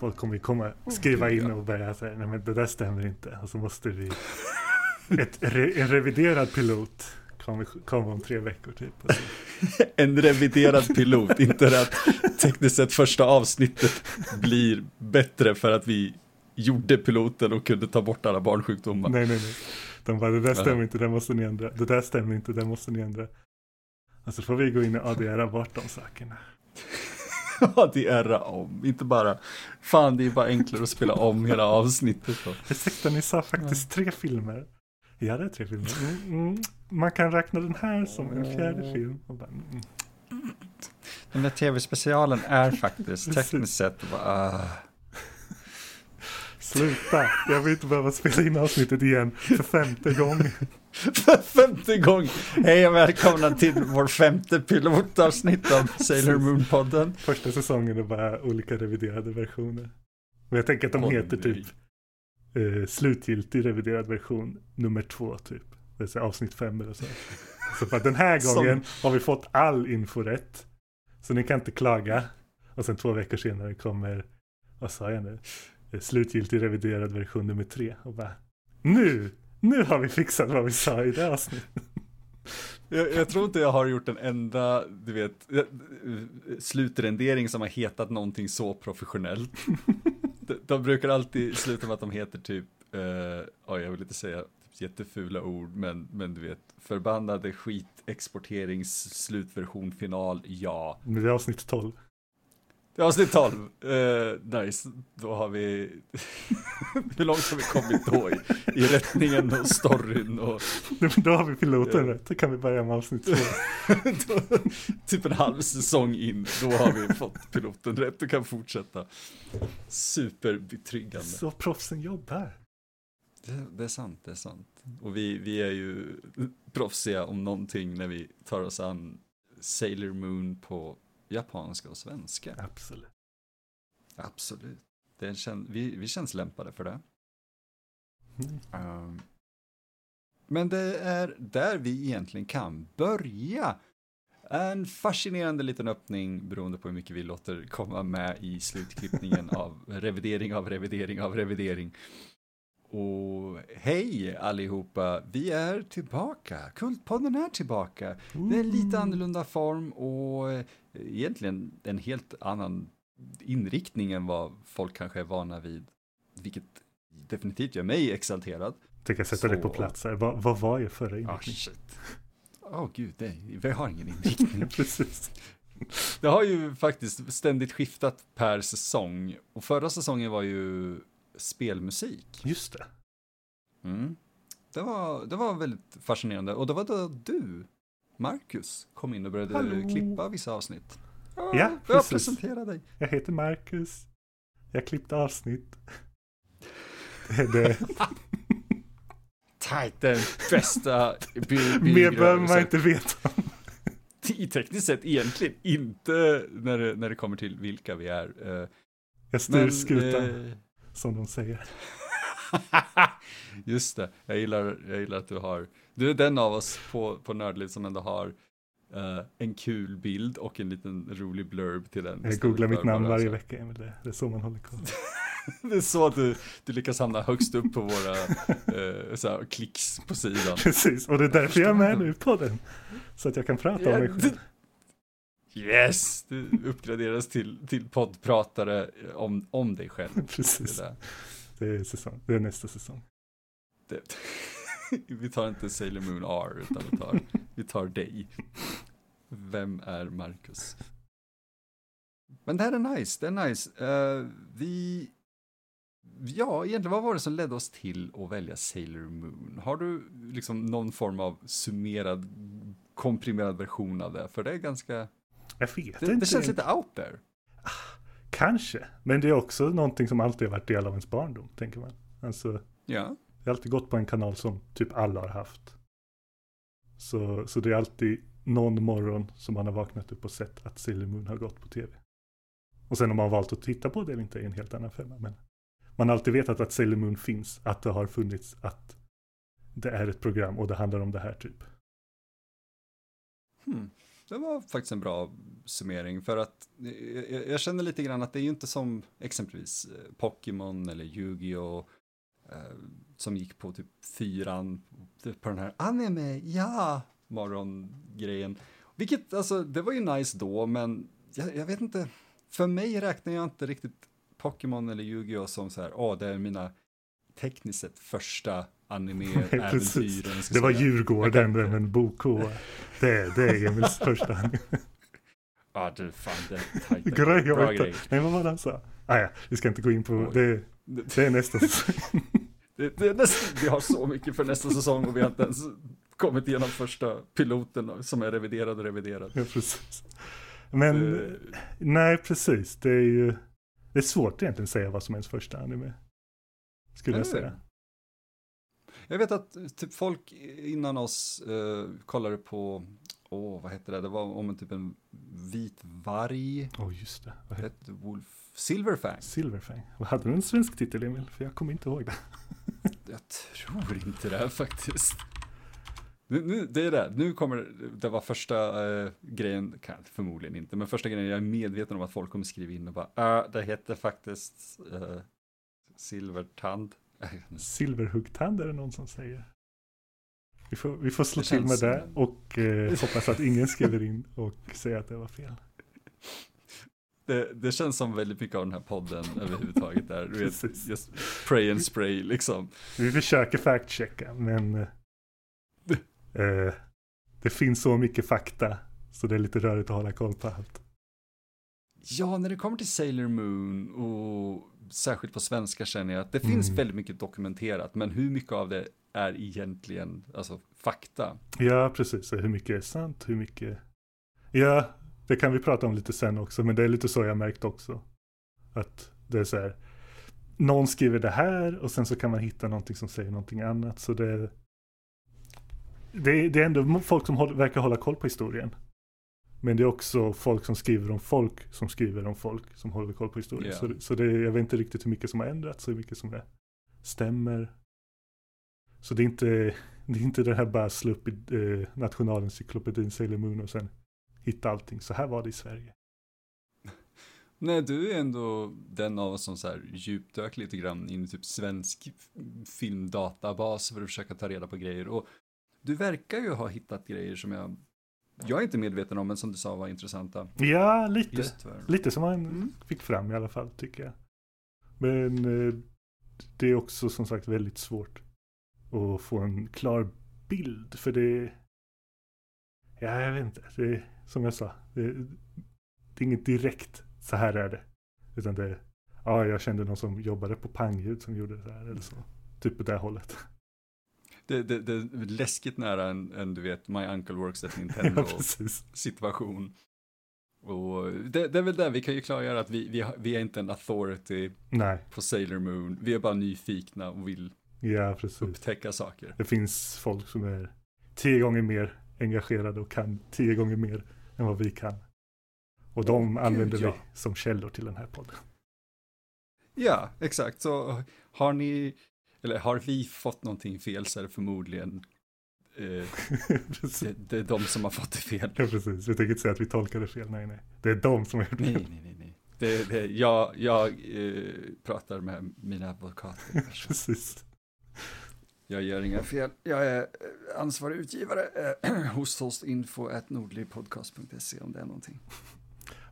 Folk kommer ju komma, skriva in och börja säga, nej men det där stämmer inte. Och så måste vi, ett, en reviderad pilot kommer, kommer om tre veckor typ. en reviderad pilot, inte att tekniskt sett första avsnittet blir bättre för att vi gjorde piloten och kunde ta bort alla barnsjukdomar. Nej, nej, nej. De bara, det där stämmer inte, det måste ni ändra. Det där stämmer inte, det måste ni ändra. Alltså får vi gå in och ADRa bort de sakerna. ADRa om, inte bara, fan det är bara enklare att spela om hela avsnittet. Ursäkta, ni sa faktiskt tre filmer. Ja, det är tre filmer. Mm, mm. Man kan räkna den här som en fjärde film. Bara, mm. Den där tv-specialen är faktiskt tekniskt sett bara... Uh... Sluta, jag vill inte behöva spela in avsnittet igen för femte gången. För femte gången! Hej och välkomna till vår femte pilotavsnitt av Sailor Moon-podden. Första säsongen är bara olika reviderade versioner. Och jag tänker att de oh, heter typ eh, slutgiltig reviderad version nummer två typ. Det vill säga avsnitt fem eller så. Så för att den här gången Som... har vi fått all info rätt. Så ni kan inte klaga. Och sen två veckor senare kommer, vad sa jag nu? Eh, slutgiltig reviderad version nummer tre. Och bara, nu, nu har vi fixat vad vi sa i det avsnittet. Jag, jag, tror inte jag har gjort en enda, du vet, eh, slutrendering som har hetat någonting så professionellt. de, de brukar alltid sluta med att de heter typ, uh, oh, jag vill inte säga typ jättefula ord, men, men du vet, förbannade skit, exporterings, slutversion, final, ja. Det är avsnitt 12. Det är avsnitt 12. Uh, nice, då har vi... Hur långt har vi kommit då i, i rättningen och storyn och... Då har vi piloten rätt, då kan vi börja med avsnitt 2. typ en halv säsong in, då har vi fått piloten rätt och kan fortsätta. Superbetryggande. Så proffsen jobbar. Det, det, är sant, det är sant. Och vi, vi är ju proffsiga om någonting när vi tar oss an Sailor Moon på japanska och svenska. Absolut. Absolut. Det kän, vi, vi känns lämpade för det. Mm. Um, men det är där vi egentligen kan börja. En fascinerande liten öppning beroende på hur mycket vi låter komma med i slutklippningen av revidering av revidering av revidering. Och hej allihopa, vi är tillbaka. Kultpodden är tillbaka. Det är lite annorlunda form och eh, egentligen en helt annan inriktning än vad folk kanske är vana vid. Vilket definitivt gör mig exalterad. Tänker sätta Så... dig på plats här. Vad, vad var er förra inriktning? Åh oh, oh, gud, nej, vi har ingen inriktning. Precis. Det har ju faktiskt ständigt skiftat per säsong. Och förra säsongen var ju spelmusik. Just det. Mm. Det, var, det var väldigt fascinerande. Och det var då du, Marcus, kom in och började Hallå. klippa vissa avsnitt. Ja, ja precis. Jag presenterar dig. Jag heter Marcus. Jag klippte avsnitt. Det är det. Tajt, den bästa Mer behöver man inte veta. I tekniskt sett egentligen inte när det, när det kommer till vilka vi är. Eh, jag styr skutan. Eh, som de säger. Just det, jag gillar, jag gillar att du har, du är den av oss på, på Nördliv som ändå har uh, en kul bild och en liten rolig blurb till den. Jag googlar mitt namn varje vecka, Emil, det, det är så man håller koll. det är så att du, du lyckas hamna högst upp på våra uh, så här, klicks på sidan. Precis, och det är därför jag är med nu på den. Så att jag kan prata om mig själv. Yes! Du uppgraderas till, till poddpratare om, om dig själv. Precis. Det, det, är säsong. det är nästa säsong. Det. vi tar inte Sailor Moon R, utan vi tar, vi tar dig. Vem är Marcus? Men det här är nice, det är nice. Uh, vi... Ja, egentligen vad var det som ledde oss till att välja Sailor Moon? Har du liksom någon form av summerad, komprimerad version av det? För det är ganska jag vet det, inte. Det känns lite out there. Kanske, men det är också någonting som alltid har varit del av ens barndom, tänker man. Alltså, ja. Jag har alltid gått på en kanal som typ alla har haft. Så, så det är alltid någon morgon som man har vaknat upp och sett att Sailor Moon har gått på tv. Och sen om man har valt att titta på det eller inte är en helt annan femma. Men man har alltid vetat att Sailor Moon finns, att det har funnits, att det är ett program och det handlar om det här typ. Hmm det var faktiskt en bra summering för att eh, jag, jag känner lite grann att det är ju inte som exempelvis eh, Pokémon eller Yu-Gi-Oh! Eh, som gick på typ fyran typ på den här anime, ja, morgongrejen. Vilket, alltså, det var ju nice då, men jag, jag vet inte, för mig räknar jag inte riktigt Pokémon eller Yu-Gi-Oh! som så här, åh, oh, det är mina tekniskt sett första anime-äventyren. det var Djurgården, kan... en bok det, det är Emils första anime. Ja, du, fan, det är tajt. Bra grej. Nej, vad var det han sa? Ah, ja, vi ska inte gå in på, det, det är nästa säsong. det, det är nästa, vi har så mycket för nästa säsong och vi har inte ens kommit igenom första piloten som är reviderad och reviderad. Ja, precis. Men, det... nej, precis. Det är ju, det är svårt egentligen att säga vad som är ens första anime. Skulle jag säga. Jag vet att typ folk innan oss uh, kollade på, åh oh, vad heter det, det var om en typ en vit varg. Åh oh, just det. Vad hette Wolf? Silverfang. Silverfang. Vad hade du en svensk titel Emil? För jag kommer inte ihåg det. jag tror inte det faktiskt. Nu, nu, det är det, nu kommer det var första uh, grejen, förmodligen inte, men första grejen jag är medveten om att folk kommer skriva in och bara, uh, det heter faktiskt uh, Silvertand. Silverhuggtand är det någon som säger. Vi får, vi får slå till med det och eh, hoppas att ingen skriver in och säger att det var fel. Det, det, känns som väldigt mycket av den här podden överhuvudtaget där. Du vet, just pray and spray liksom. Vi försöker fact-checka men eh, eh, det finns så mycket fakta så det är lite rörigt att hålla koll på allt. Ja, när det kommer till Sailor Moon och särskilt på svenska känner jag att det finns mm. väldigt mycket dokumenterat, men hur mycket av det är egentligen alltså, fakta? Ja, precis. Hur mycket är sant? Hur mycket? Ja, det kan vi prata om lite sen också, men det är lite så jag märkt också. Att det är så här, någon skriver det här och sen så kan man hitta någonting som säger någonting annat. Så det, det, det är ändå folk som håll, verkar hålla koll på historien. Men det är också folk som skriver om folk som skriver om folk som håller koll på historien. Yeah. Så, så det, jag vet inte riktigt hur mycket som har ändrats och hur mycket som är, stämmer. Så det är inte det, är inte det här bara slå upp i eh, nationalencyklopedin Sailor Moon och sen hitta allting. Så här var det i Sverige. Nej, du är ändå den av oss som så här djupdök lite grann in i typ svensk filmdatabas för att försöka ta reda på grejer. Och du verkar ju ha hittat grejer som jag jag är inte medveten om, men som du sa var intressanta. Ja, lite. Lite som man mm. fick fram i alla fall, tycker jag. Men eh, det är också som sagt väldigt svårt att få en klar bild, för det... Ja, jag vet inte. Det är, som jag sa, det, det är inget direkt, så här är det. Utan det är, ja, jag kände någon som jobbade på pangljud som gjorde det där eller så. Typ på det hållet det, det, det är läskigt nära en, en, du vet, My Uncle Works at Nintendo ja, situation. Och det, det, är väl det, vi kan ju klargöra att vi, vi, vi är inte en authority Nej. på Sailor Moon. Vi är bara nyfikna och vill ja, upptäcka saker. Det finns folk som är tio gånger mer engagerade och kan tio gånger mer än vad vi kan. Och de oh, använder Gud, ja. vi som källor till den här podden. Ja, exakt. Så har ni eller har vi fått någonting fel så är det förmodligen eh, det, det, är de som har fått det fel. Ja, precis. Vi tänker inte säga att vi tolkar det fel. Nej, nej. Det är de som har gjort nej, Nej, nej, nej. Det, det, jag jag eh, pratar med mina advokater. precis. Jag gör inga fel. Jag är eh, ansvarig utgivare eh, hos hostinfo.nordligpodcast.se om det är någonting.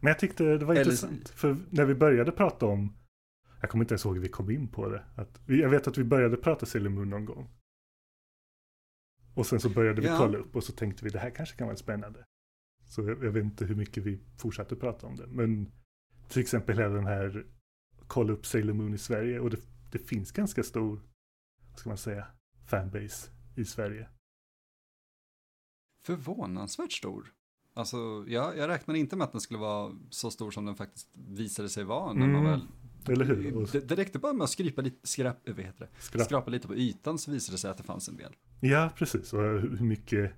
Men jag tyckte det var Eller... intressant. För när vi började prata om jag kommer inte ens ihåg hur vi kom in på det. Att jag vet att vi började prata Sailor Moon någon gång. Och sen så började vi ja. kolla upp och så tänkte vi det här kanske kan vara spännande. Så jag, jag, vet inte hur mycket vi fortsatte prata om det. Men till exempel hela den här kolla upp Sailor Moon i Sverige. Och det, det finns ganska stor, vad ska man säga, fanbase i Sverige. Förvånansvärt stor. Alltså, jag, jag räknar inte med att den skulle vara så stor som den faktiskt visade sig vara när mm. man väl eller hur? Det, det räckte bara med att skrypa lite, skrap, vad heter det? Skrap. skrapa lite på ytan så visade det sig att det fanns en del. Ja, precis. Och hur mycket,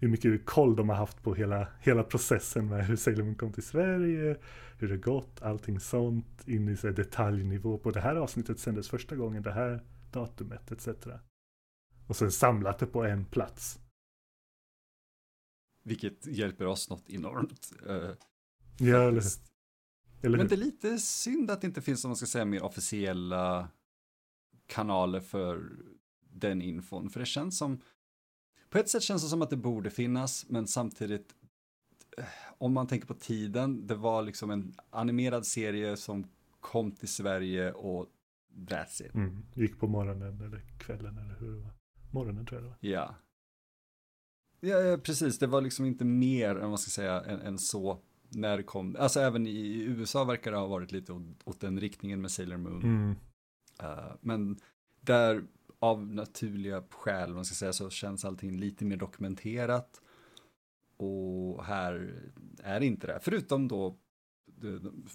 hur mycket koll de har haft på hela, hela processen med hur Sailor Moon kom till Sverige, hur det gått, allting sånt, in i så detaljnivå på det här avsnittet sändes första gången, det här datumet etc. Och sen samlat det på en plats. vilket hjälper oss något enormt. Uh, ja, eller, eller Men det är lite synd att det inte finns, som man ska säga, mer officiella kanaler för den infon. För det känns som, på ett sätt känns det som att det borde finnas, men samtidigt, eh, om man tänker på tiden, det var liksom en animerad serie som kom till Sverige och that's it. Mm, gick på morgonen eller kvällen eller hur det var. Morgonen tror jag det var. Ja. Ja, precis. Det var liksom inte mer än vad ska säga än, än, så när kom. Alltså även i USA verkar det ha varit lite åt, åt den riktningen med Sailor Moon. Mm. Uh, men där av naturliga skäl, man ska säga så, känns allting lite mer dokumenterat. Och här är det inte det. Förutom då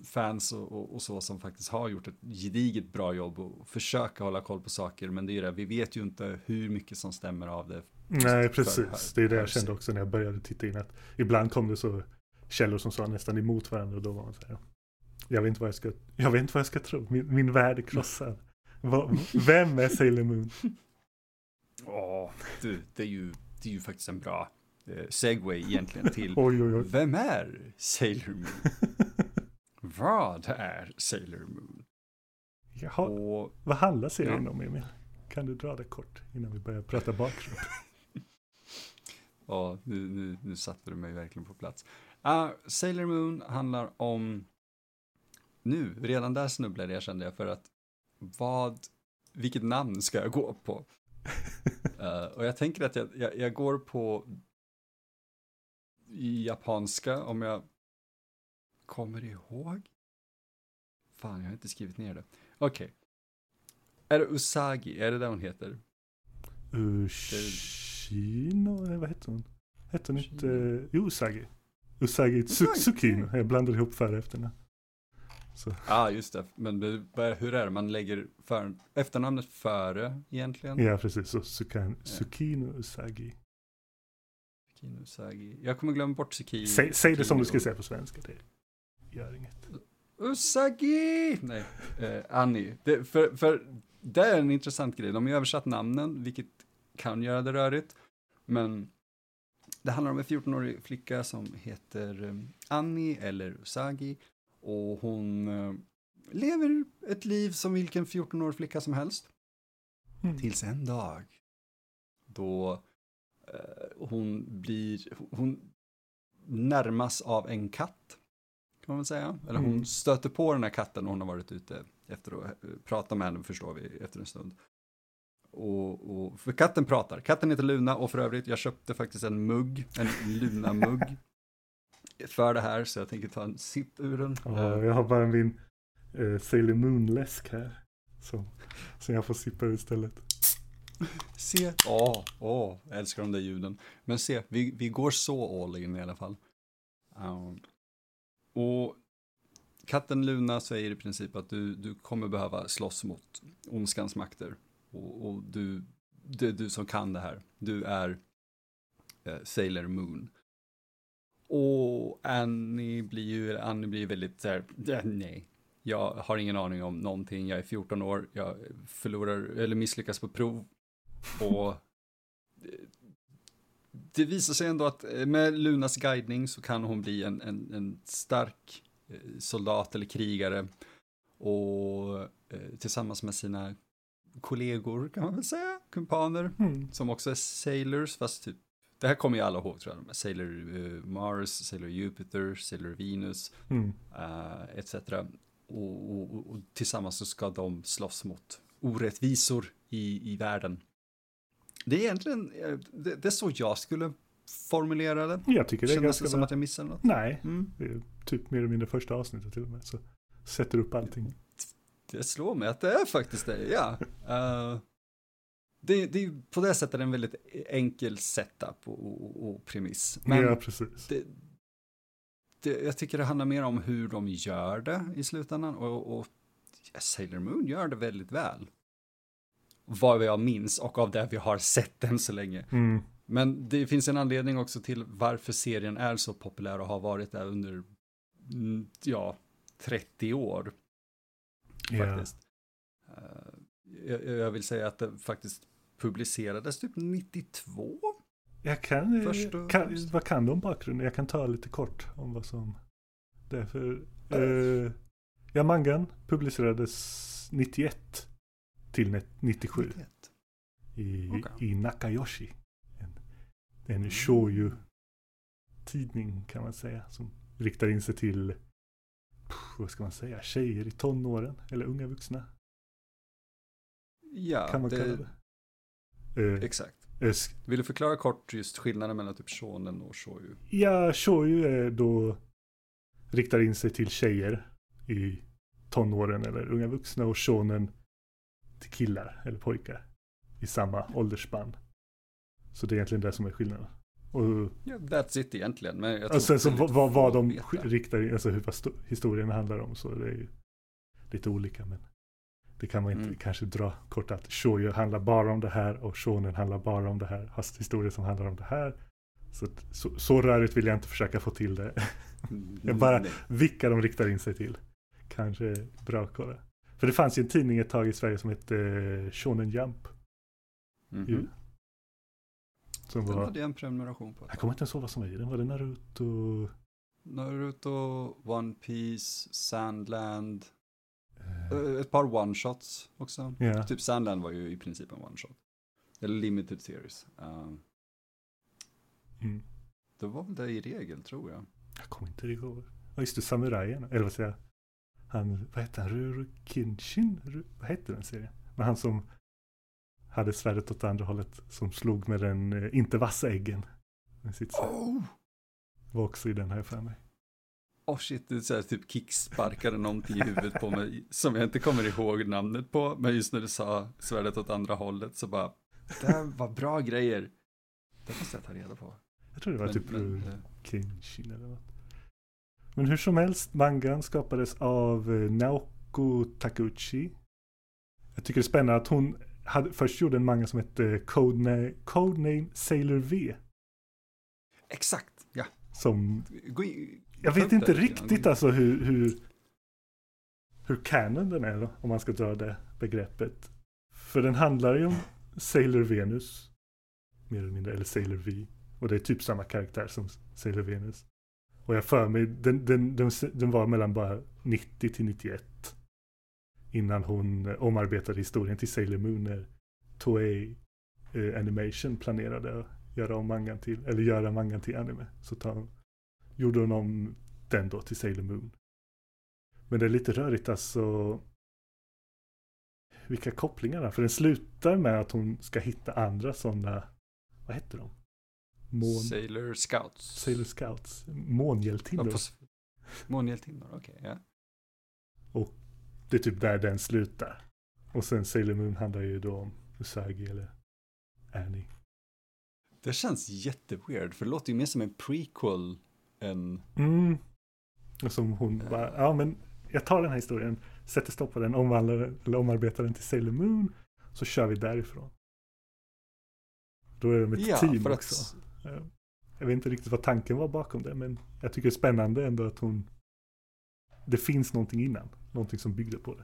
fans och, och, och, så som faktiskt har gjort ett gediget bra jobb och försöka hålla koll på saker. Men det är det, vi vet ju inte hur mycket som stämmer av det. Nej, precis. det är det jag kände också när jag började titta in. Att ibland kom det så källor som sa nästan emot varandra och då var man så här. Jag vet inte vad jag ska, jag vet inte vad jag ska tro. Min, min värld är krossad. Vem är Sailor Moon? Ja, du, det är ju, det är ju faktiskt en bra eh, segway egentligen till oj, oj, oj. Vem är Sailor Moon? Vad är Sailor Moon? Jaha, och, vad handlar serien ja. om Emil? Kan du dra det kort innan vi börjar prata bakgrund? ja, nu, nu, nu satte du mig verkligen på plats. Uh, Sailor Moon handlar om, nu, redan där snubblade jag kände jag för att vad, vilket namn ska jag gå på? uh, och jag tänker att jag, jag, jag, går på japanska om jag kommer ihåg. Fan, jag har inte skrivit ner det. Okej. Okay. Är det Usagi? Är det det hon heter? Ushino? Vad heter hon? Hette hon inte... Usagi. Usagi Tsukino. Jag blandade ihop före och efternamn. Ja, ah, just det. Men hur är det? Man lägger för, efternamnet före egentligen? Ja, precis. Så Sukan, Usagi. Sukino Usagi. Jag kommer glömma bort Sukino. Säg, säg det som du ska säga på svenska. Det gör inget. Usagi! Nej, eh, Annie. Det, för, för det är en intressant grej. De har översatt namnen, vilket kan göra det rörigt. Men det handlar om en 14-årig flicka som heter eh, Annie eller Usagi. Och hon eh, lever ett liv som vilken 14-årig flicka som helst. Mm. Tills en dag. Då eh, hon blir, hon närmas av en katt. Kan man väl säga. Eller hon mm. stöter på den här katten och hon har varit ute efter att prata med henne, förstår vi, efter en stund. Och, och, för katten pratar. Katten heter Luna och för övrigt, jag köpte faktiskt en mugg, en Luna-mugg för det här så jag tänker ta en sipp ur den. Ja, jag har bara min eh, Sailor Moon-läsk här. Som, som jag får sippa ur istället. Se, åh, åh, jag älskar de där ljuden. Men se, vi, vi går så all in i alla fall. Um, och katten Luna säger i princip att du, du kommer behöva slåss mot ondskans makter. Och, och du, det är du som kan det här. Du är eh, Sailor Moon. Och Annie blir ju, Annie blir väldigt så här, nej. Jag har ingen aning om någonting, jag är 14 år, jag förlorar eller misslyckas på prov. Och eh, det visar sig ändå att eh, med Lunas guidning så kan hon bli en, en, en stark eh, soldat eller krigare. Och tillsammans med sina kollegor kan man väl säga, kumpaner, mm. som också är sailors, fast typ det här kommer ju alla ihåg tror jag. Sailor uh, Mars, Sailor Jupiter, Sailor Venus, mm. uh, eh, etc. Och, och, och, tillsammans så ska de slåss mot orättvisor i, i världen. Det är egentligen, eh, det, det är så jag skulle formulera det. Jag tycker det är Kändes ganska det som bra. att jag missade något? Nej, mm. typ mer eller mindre första avsnittet till och med. Så sätter upp allting. Det slår mig att det är faktiskt det, ja. Uh, det, det är på det sättet en väldigt enkel setup och, och, och premiss. Men ja, precis. Det, det, jag tycker det handlar mer om hur de gör det i slutändan och, och Sailor Moon gör det väldigt väl. Vad jag minns och av det vi har sett än så länge. Mm. Men det finns en anledning också till varför serien är så populär och har varit där under, mm, ja, 30 år. Faktiskt. Yeah. jag, jag, vill säga att det faktiskt publicerades typ 92. Jag kan, eh, kan vad kan du om bakgrunden? Jag kan ta lite kort om vad som det är för. Uh, ja, mangan publicerades 91 till 97. 91. I, okay. i Nakayoshi. En, en mm. shouju tidning kan man säga. Som riktar in sig till, vad ska man säga, tjejer i tonåren. Eller unga vuxna. Ja, kan man det, kalla det. Uh, exakt. Vill du förklara kort just skillnaden mellan typ shonen och shouju? Ja, shouju är då riktar in sig till tjejer i tonåren eller unga vuxna och shonen till killar eller pojkar i samma åldersspann. Så det är egentligen det som är skillnaden. Och, yeah, that's it egentligen. Men jag och sen så vad, vad de riktar, alltså hur historien handlar om så det är ju lite olika. Men det kan man inte mm. kanske dra kort att shoujo handlar bara om det här och shonen handlar bara om det här. Har historier som handlar om det här. Så, så, så rörigt vill jag inte försöka få till det. Jag bara Nej. vilka de riktar in sig till. Kanske bra att kolla. För det fanns ju en tidning ett tag i Sverige som hette uh, Shonen Jump. Mm -hmm. Som den var, hade jag en prenumeration på. Jag kommer inte ens ihåg vad som var i den. Var det Naruto? Naruto, One Piece, Sandland. Uh, ett par one-shots också. Yeah. Typ Sandland var ju i princip en one-shot. Eller limited series. Uh, mm. Det var väl det i regel, tror jag. Jag kommer inte ihåg. Ja, just det, Samurajen. Eller vad säger jag? Han, vad hette han? Ruru Kinshin? Ru, vad hette den serien? Men han som hade svärdet åt andra hållet. Som slog med den eh, inte vassa äggen. Med sitt oh. Var också i den här för mig. Oh shit, du så här, typ kicksparkade någonting i huvudet på mig. Som jag inte kommer ihåg namnet på. Men just när du sa svärdet åt andra hållet så bara. Det här var bra grejer. Det måste jag ta reda på. Jag tror det var men, typ men, uh, Kenshin eller något. Men hur som helst, mangan skapades av eh, Naoko Takuchi. Jag tycker det är spännande att hon hade, först gjorde en manga som hette Codename, Codename Sailor V. Exakt, ja. Som... Jag vet inte riktigt alltså hur, hur, hur canon den är då, om man ska dra det begreppet. För den handlar ju om Sailor Venus. Mer eller mindre, eller Sailor V. Och det är typ samma karaktär som Sailor Venus. Och jag för mig, den, den, den, den var mellan bara 90 till 91. Innan hon omarbetade historien till Sailor Moon när Toei eh, Animation planerade att göra om mangan till, eller göra mangan till anime. Så ta, gjorde hon om den då till Sailor Moon. Men det är lite rörigt alltså. Vilka kopplingar då? För den slutar med att hon ska hitta andra sådana, vad heter de? Mån... Sailor Scouts. Sailor Scouts. Månhjältinnor. Ja, Månhjältinnor, okej. Okay, ja. Och det är typ där den slutar. Och sen Sailor Moon handlar ju då om Usagi eller Annie. Det känns jätteweird, för det låter ju mer som en prequel än... Mm. Som hon uh... bara, ja men jag tar den här historien, sätter stopp på den, omvandlar eller omarbetar den till Sailor Moon, så kör vi därifrån. Då är de ett ja, team också. Att... Jag vet inte riktigt vad tanken var bakom det, men jag tycker det är spännande ändå att hon... Det finns någonting innan, någonting som byggde på det.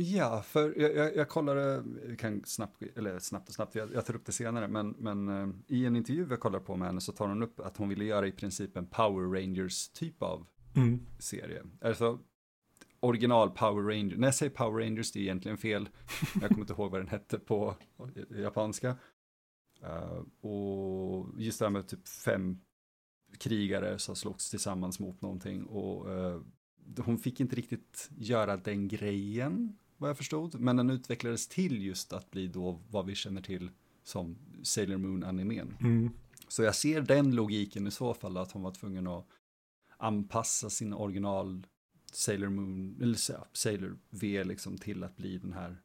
Ja, för jag, jag, jag kollade, kan snabbt, eller snabbt och snabbt, jag, jag tar upp det senare, men, men uh, i en intervju jag kollade på med henne så tar hon upp att hon ville göra i princip en Power Rangers typ av mm. serie. Alltså original Power Rangers, när jag säger Power Rangers det är egentligen fel, jag kommer inte ihåg vad den hette på japanska. Uh, och just det här med typ fem krigare som slogs tillsammans mot någonting och uh, hon fick inte riktigt göra den grejen vad jag förstod, men den utvecklades till just att bli då vad vi känner till som Sailor Moon-animen. Mm. Så jag ser den logiken i så fall, att hon var tvungen att anpassa sin original Sailor Moon, eller Sailor V liksom till att bli den här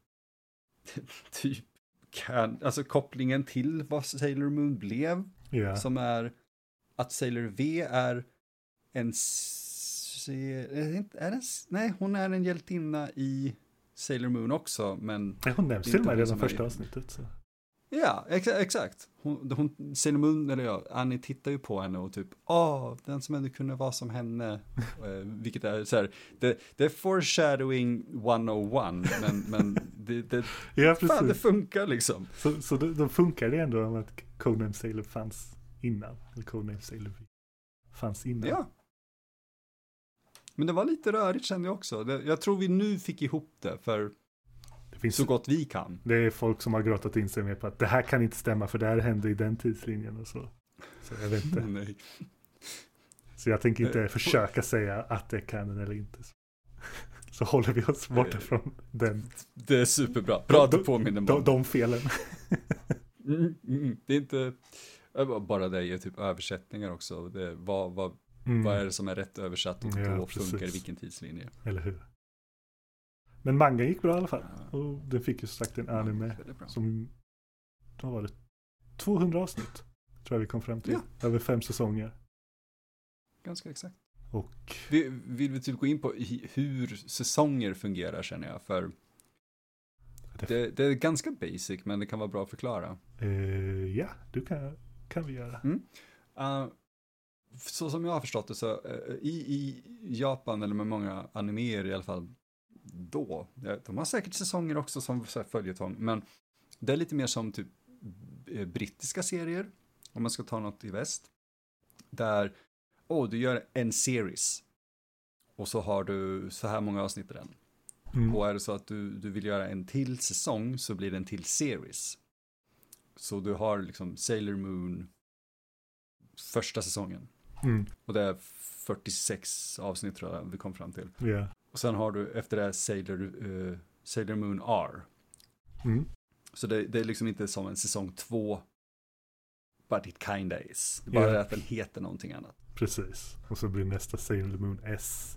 typ kan, alltså kopplingen till vad Sailor Moon blev. Yeah. Som är att Sailor V är en... Är det, nej, hon är en hjältinna i Sailor Moon också, men... Ja, hon nämns till och med redan första avsnittet. Så. Ja, ex exakt. Hon, hon, Sailor Moon, eller ja, Annie tittar ju på henne och typ, åh, den som ändå kunde vara som henne. eh, vilket är så här, det, det är foreshadowing 101, men, men det, det, Ja, fan, det funkar liksom. Så, så då, då funkar det ändå om att Codename Sailor fanns innan. Eller Codename Sailor fanns innan. Ja. Men det var lite rörigt kände jag också. Jag tror vi nu fick ihop det för Det, finns, så gott vi kan. det är folk som har grottat in sig med på att det här kan inte stämma för det här hände i den tidslinjen och så. Så jag vet inte. Nej. Så jag tänker inte Eh, försöka säga att det är canon eller inte. Så håller vi oss borta Eh, från den, Det är superbra. Bra att du påminner mig de, de felen. Mm, mm, det är inte, bara det är typ översättningar också. Det, vad, vad, Mm, vad är det som är rätt översatt och Ja, då funkar i precis. vilken tidslinje? Eller hur? Men manga gick bra i alla fall. Ja. Och den fick ju som sagt en anime bra. som, vad var det? 200 avsnitt. Tror jag vi kom fram till. Över fem säsonger. Ganska exakt. Och Vi, vill vi typ gå in på hur säsonger fungerar känner jag, för det, det, är ganska basic, men det kan vara bra att förklara. eh, ja, det kan, kan vi göra. Uh, så som jag har förstått det så, eh, i, i Japan, eller med många animer i alla fall, då, eh, de har säkert säsonger också som följetong, men det är lite mer som typ eh, brittiska serier, om man ska ta något i väst, där, åh, du gör en series, och så har du så här många avsnitt i den. Mm. Och är det så att du, du vill göra en till säsong så blir det en till series. Så du har liksom Sailor Moon första säsongen. Mm. Och det är 46 avsnitt tror jag vi kom fram till. Ja. Och sen har du efter det Sailor, eh, Sailor Moon R. Mm. Så det, det är liksom inte som en säsong två. But it kinda is. Det är bara det att den heter någonting annat. Precis. Och så blir nästa Sailor Moon S.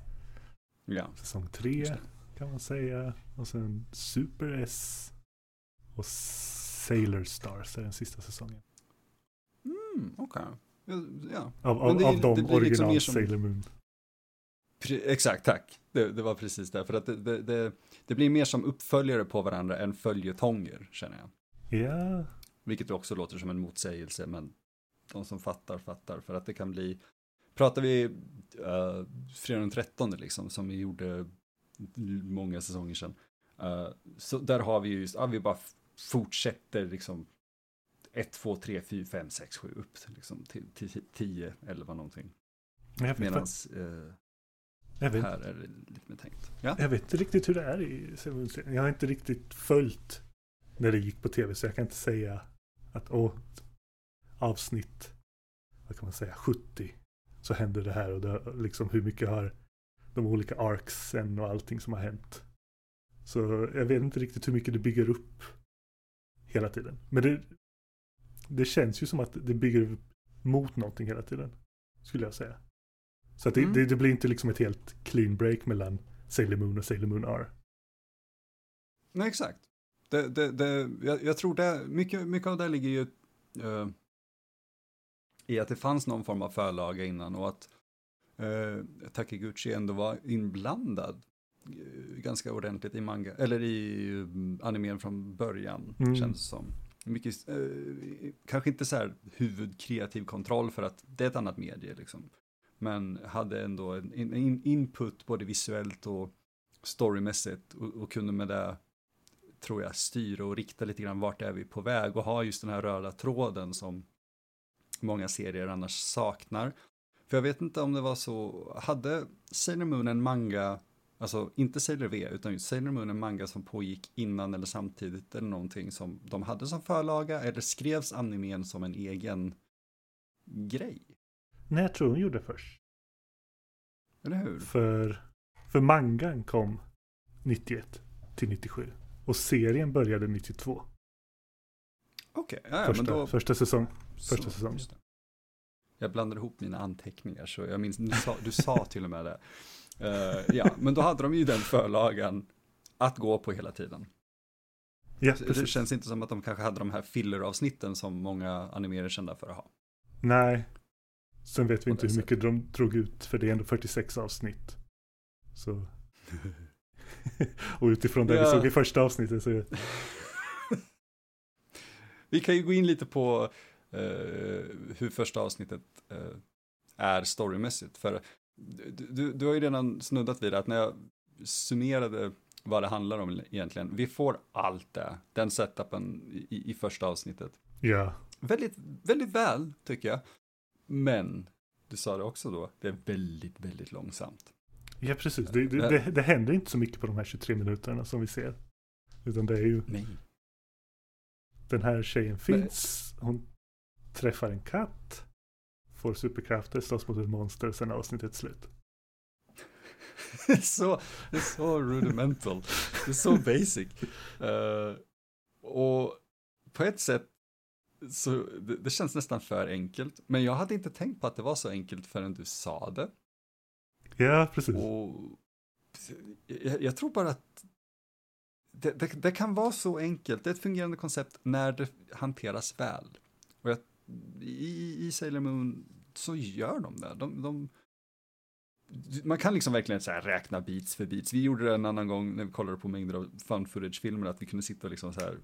Ja. Säsong 3 Just det. kan man säga. Och sen Super S. Och Sailor Stars är den sista säsongen. Mm, okej. Ja, Ja, Av, av, det- av de liksom original mer som- Sailor Moon. Pre- exakt, tack. Det, det var precis det. För att det, det, det, blir mer som uppföljare på varandra än följetonger, känner jag. Ja, Vilket också låter som en motsägelse, men de som fattar, fattar. För att det kan bli, pratar vi uh, fredag den 13 liksom, som vi gjorde många säsonger sedan. eh, så där har vi ju, just, ja, vi bara fortsätter liksom 1, 2, 3, 4, 5, 6, 7 upp liksom, till, till 10, 11 någonting. Medan vet, här är det lite mer tänkt. Ja, jag vet inte riktigt hur det är i. Jag har inte riktigt följt när det gick på tv. Så jag kan inte säga att åh, avsnitt, vad kan man säga, 70. Så händer det här och det, liksom hur mycket har de olika arcsen och allting som har hänt. Så jag vet inte riktigt hur mycket det bygger upp hela tiden. Men det, det känns ju som att det bygger upp mot någonting hela tiden. Skulle jag säga. Så att det, Mm. det, det blir inte liksom ett helt clean break mellan Sailor Moon och Sailor Moon R. nej exakt. Det, det, det, jag, jag tror det, mycket, mycket av det ligger ju eh, i att det fanns någon form av förlaga innan och att uh, Takiguchi ändå var inblandad eh, ganska ordentligt i manga, eller i um, animen från början, Mm. känns det som. Mycket, eh, kanske inte så här huvudkreativ kontroll för att det är ett annat medie liksom. Men hade ändå en, en input både visuellt och storymässigt och, och kunde med det, tror jag, styra och rikta lite grann vart är vi på väg och ha just den här röda tråden som många serier annars saknar. För jag vet inte om det var så, hade Sailor Moon en manga, alltså inte Sailor V, utan just Sailor Moon en manga som pågick innan eller samtidigt eller någonting som de hade som förlaga eller skrevs animen som en egen grej? Nej, jag tror hon gjorde först. Eller hur? För, för mangan kom 91 till 97. Och serien började 92. Okej, ja, ja, första, men då... första säsong. första det. Jag blandade ihop mina anteckningar, så jag minns, du sa, du sa till och med det. Eh, ja, men då hade de ju den förlagan att gå på hela tiden. Ja, Det känns inte som att de kanske hade de här filler-avsnitten som många animerare är kända för att ha. Nej. Sen vet vi inte hur mycket de drog ut. För det är ändå 46 avsnitt. Så. och utifrån det vi Ja. såg i första avsnittet så. Vi kan ju gå in lite på eh, hur första avsnittet eh, är storymässigt. För du, du, du har ju redan snuddat vid det, att när jag summerade vad det handlar om egentligen. Vi får allt det, den setupen i, i första avsnittet. Ja. Väldigt, väldigt väl, tycker jag. Men, du sa det också då, det är väldigt, väldigt långsamt. Ja, precis. Det, det, det, det händer inte så mycket på de här 23 minuterna som vi ser. Utan det är ju... Nej. Den här tjejen finns, hon träffar en katt, får superkrafter, slåss mot ett monster, sen är avsnittet slut. det, är så, det är så rudimental, det är så basic. Uh, och på ett sätt så det, det, känns nästan för enkelt, men jag hade inte tänkt på att det var så enkelt förrän du sa det. Ja, precis. Och jag, jag tror bara att det, det, det, kan vara så enkelt, det är ett fungerande koncept när det hanteras väl. Och jag, i, i Sailor Moon så gör de det. De, de, man kan liksom verkligen så här räkna beats för beats. Vi gjorde det en annan gång när vi kollade på mängder av fun footage-filmer, att vi kunde sitta och liksom så här,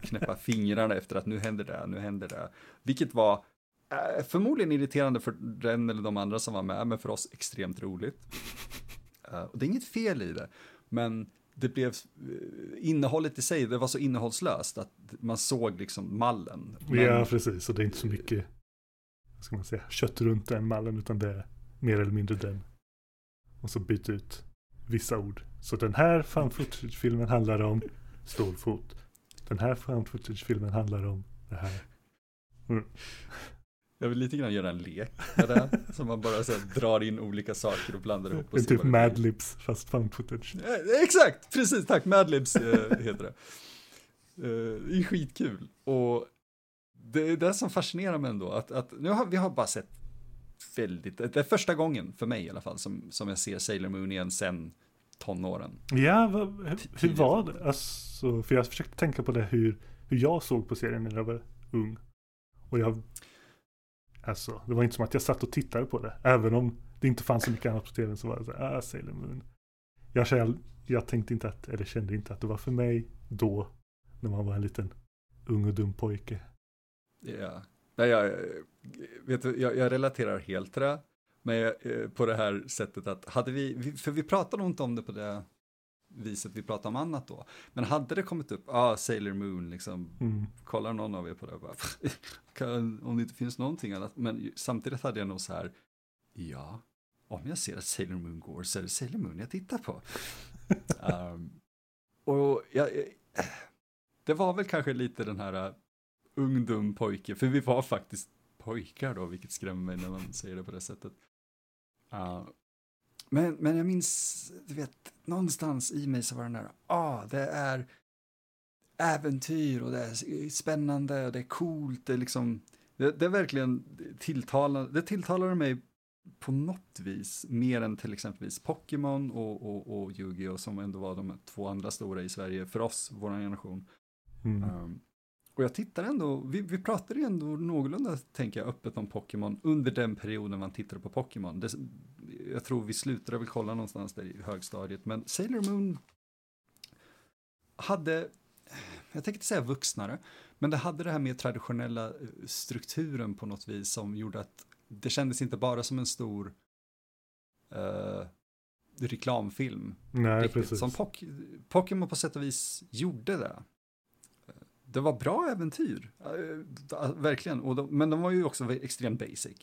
knäppa fingrarna efter att nu händer det, nu händer det. Vilket var äh, förmodligen irriterande för den eller de andra som var med, men för oss extremt roligt. Uh, och det är inget fel i det, men det blev eh, innehållet i sig, det var så innehållslöst att man såg liksom mallen. Men... Ja, precis, och det är inte så mycket, vad ska man säga, kött runt den mallen, utan det är mer eller mindre den. Och så byta ut vissa ord. Så den här fan filmen handlar om stor fot. Den här fan filmen handlar om det här. Mm. Jag vill lite grann göra en lek med det. Så man bara så här, drar in olika saker och blandar ihop. Och en typ Madlibs fast found footage. Eh, exakt, precis, tack. Madlibs eh, heter det. Eh, det är skitkul. Och det är det som fascinerar mig ändå. Att, att nu har vi har bara sett väldigt, det är första gången för mig i alla fall som, som jag ser Sailor Moon igen sen tonåren. Ja, vad, hur, hur var det? Alltså, för jag försökte tänka på det hur, hur jag såg på serien när jag var ung. Och jag Alltså, det var inte som att jag satt och tittade på det. Även om det inte fanns så mycket annat på tv så var det så här, ah, Sailor Moon. Jag, själv, jag tänkte inte att, eller kände inte att det var för mig då. När man var en liten ung och dum pojke. Ja, Nej, jag, vet du, jag, jag relaterar helt till det. Men jag, eh, på det här sättet att hade vi, för vi pratade nog inte om det på det viset vi pratade om annat då. Men hade det kommit upp, ah, Sailor Moon, liksom, mm. kollar någon av er på det, bara, om det inte finns någonting annat. Men samtidigt hade jag nog så här, ja, om jag ser att Sailor Moon går så är det Sailor Moon jag tittar på. um, och jag, det var väl kanske lite den här uh, ung dum pojke, för vi var faktiskt pojkar då, vilket skrämmer mig när man säger det på det sättet. Uh, men, men jag minns, du vet, någonstans i mig så var den där, ah, det är äventyr och det är spännande och det är coolt, det är liksom, det, det är verkligen tilltalande, det tilltalade mig på något vis mer än till exempelvis Pokémon och, och, och Yu-Gi-Oh som ändå var de två andra stora i Sverige för oss, vår generation. Mm. Um, och jag tittar ändå, vi, vi pratade ändå någorlunda, tänker jag, öppet om Pokémon under den perioden man tittade på Pokémon. Det, jag tror vi slutade väl kolla någonstans där i högstadiet, men Sailor Moon hade, jag tänkte säga vuxnare, men det hade det här med traditionella eh, strukturen på något vis som gjorde att det kändes inte bara som en stor uh, reklamfilm. Nej, riktigt, precis. Som Pokémon på sätt och vis gjorde det det var bra äventyr, äh, verkligen. Och de, men de var ju också extremt basic.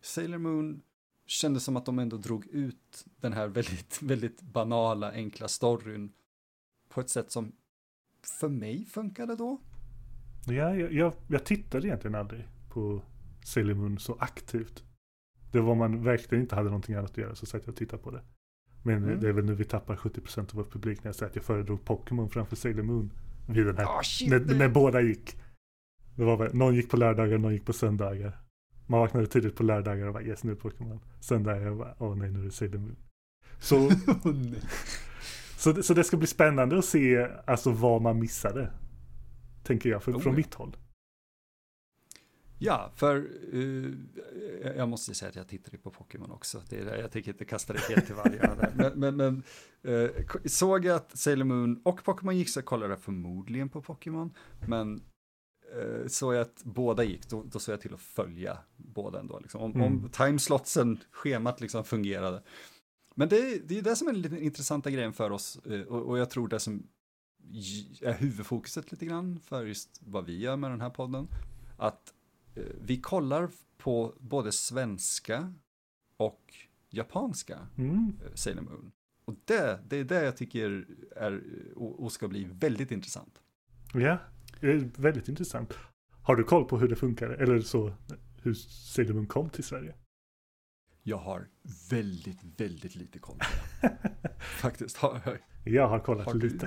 Sailor Moon kändes som att de ändå drog ut den här väldigt, väldigt banala, enkla storyn på ett sätt som för mig funkade då. Ja, jag, jag, jag tittade egentligen aldrig på Sailor Moon så aktivt. Det var man verkligen inte hade någonting annat att göra så satt jag och tittade på det. Men mm. det är väl nu vi tappar 70% av vår publik när jag säger att jag föredrog Pokémon framför Sailor Moon vid den här, oh, shit, när, när, båda gick. Det var väl, någon gick på lördagar, någon gick på söndagar. Man vaknade tidigt på lördagar och bara yes nu är Pokémon. Söndagar och bara åh oh, nej nu är det Sailor Moon. Så, oh, så, så det ska bli spännande att se alltså vad man missade. Tänker jag, för, oh, från mitt håll. Ja, för uh, jag måste säga att jag tittade på Pokémon också. Det är, jag tänker inte kasta det helt till vargarna där. Men, men, men uh, såg jag att Sailor Moon och Pokémon gick så kollade jag förmodligen på Pokémon. Men uh, såg jag att båda gick, då, då såg jag till att följa båda ändå. Liksom. Om, mm. om timeslotsen, schemat liksom fungerade. Men det, det är det som är den intressanta grejen för oss eh, och, och jag tror det som är huvudfokuset lite grann för just vad vi gör med den här podden. Att eh, vi kollar på både svenska och japanska Mm. eh, Sailor Moon. Och det, det är det jag tycker är och, och ska bli väldigt intressant. Ja, det är väldigt intressant. Har du koll på hur det funkar? Eller så, hur Sailor kom till Sverige? Jag har väldigt, väldigt lite koll på det. Faktiskt. Har, Jag har kollat har lite.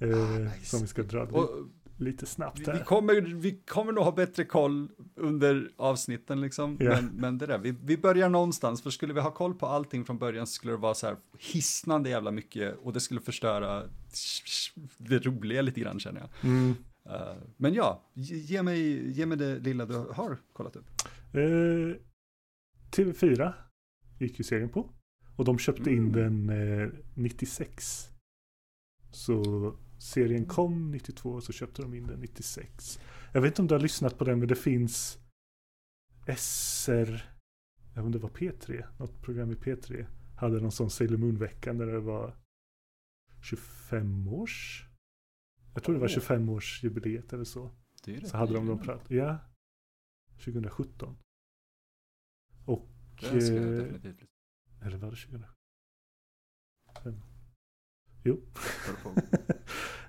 Eh, Ah, nice. Som vi ska dra Och, lite snabbt vi, vi, här. kommer, vi kommer nog ha bättre koll under avsnitten liksom. Ja. Men, men det där, vi, vi börjar någonstans. För skulle vi ha koll på allting från början så skulle det vara så här hisnande jävla mycket. Och det skulle förstöra det roliga lite grann känner jag. Mm. Eh, men ja, ge, mig, ge mig det lilla du har kollat upp. Eh, TV4 gick ju serien på. Och de köpte in den eh, 96. Så serien kom 92 och så köpte de in den 96. Jag vet inte om du har lyssnat på den men det finns SR, jag vet om det var P3, något program i P3. Hade någon sån Sailor Moon-vecka när det var 25 års. Jag tror det var Åh. 25 års jubileet eller så. Det är rätt Så hade de de prat. Ja. 2017. Och... Det ska jag eh, definitivt Eller var det 2017? Jo.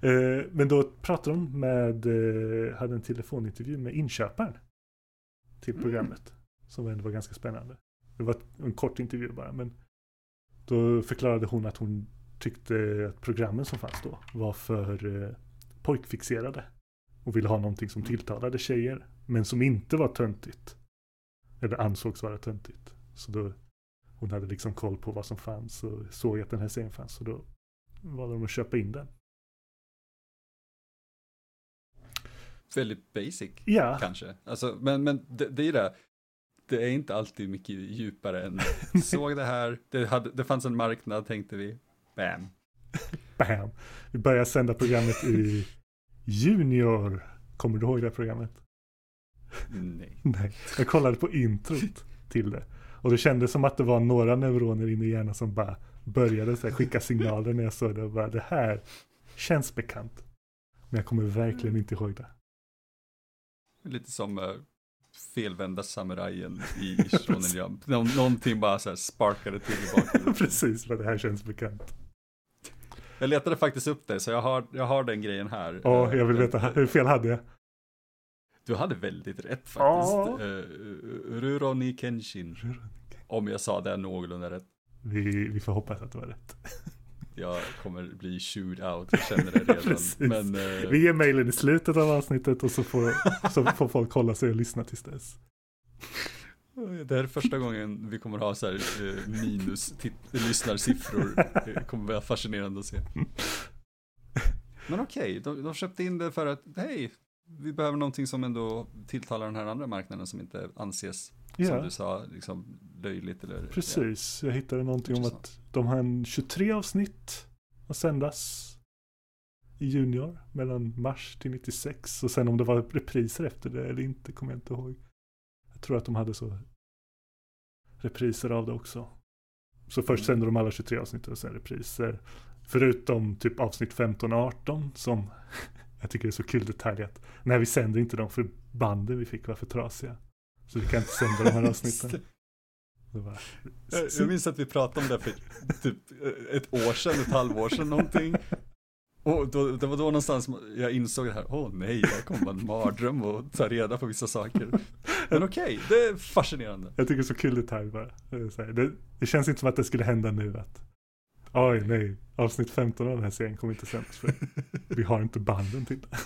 Eh, Men då pratade de med, eh, hade en telefonintervju med inköparen. Till Mm. programmet. Som ändå var ganska spännande. Det var en kort intervju bara. Men då förklarade hon att hon tyckte att programmen som fanns då var för eh, pojkfixerade. Och ville ha någonting som tilltalade tjejer. Men som inte var töntigt. Eller ansågs vara töntigt. Så då hon hade liksom koll på vad som fanns och såg att den här serien fanns. Så då valde de att köpa in den. Väldigt basic. Ja, Kanske. Alltså, men men det, det är det. Det är inte alltid mycket djupare än såg det här, det, hade, det fanns en marknad tänkte vi. Bam. bam. Vi börjar sända programmet i Junior. Kommer du ihåg det här programmet? Nej. Nej, jag kollade på introt till det. Och det kändes som att det var några neuroner inne i hjärnan som bara började så här, skicka signaler när jag såg det. Och bara, det här känns bekant. Men jag kommer verkligen inte ihåg det. Lite som uh, felvända samurajen i Shonen Jump. Nå, någonting bara så här sparkade till i bakgrunden. Precis vad det här känns bekant. Jag letade faktiskt upp det, så jag har, jag har den grejen här. Ja, Eh, jag vill den- veta, hur fel hade jag? Du hade väldigt rätt faktiskt. Ja. Uh, Rurouni Kenshin. Om jag sa det någorlunda rätt. Vi, vi får hoppas att det var rätt. Jag kommer bli chewed out, jag känner det redan. Men eh, Vi ger mejlen i slutet av avsnittet och så får, så får folk hålla sig och lyssna tills dess. Det här är första gången vi kommer ha så här eh, minus lyssnarsiffror. Det kommer vara fascinerande att se. Men okej, de, de köpte in det för att, hej, vi behöver någonting som ändå tilltalar den här andra marknaden som inte anses, som Ja, du sa, liksom löjligt eller... precis. Jag hittade någonting om att de har en 23 avsnitt att sändas i Junior mellan mars till 96. Och sen om det var repriser efter det eller inte kommer jag inte ihåg. Tror att de hade så repriser av det också. Så först Mm. sände de alla 23 avsnitt och sen repriser. Förutom typ avsnitt 15 och 18 som jag tycker är så kul detalj att nej vi sänder inte dem för banden vi fick var för trasiga. Så vi kan inte sända de här avsnitten. Var, Jag, jag minns att vi pratade om det för typ ett år sedan, ett halvår sedan någonting. Och då, det var då någonstans jag insåg det här, åh nej, det här kommer vara en mardröm och ta reda på vissa saker. Men okej, det är fascinerande. Jag tycker det är så kul bara. Det, här, det, det känns inte som att det skulle hända nu att Oj nej, avsnitt 15 av den här serien kommer inte sändas för vi har inte banden till det.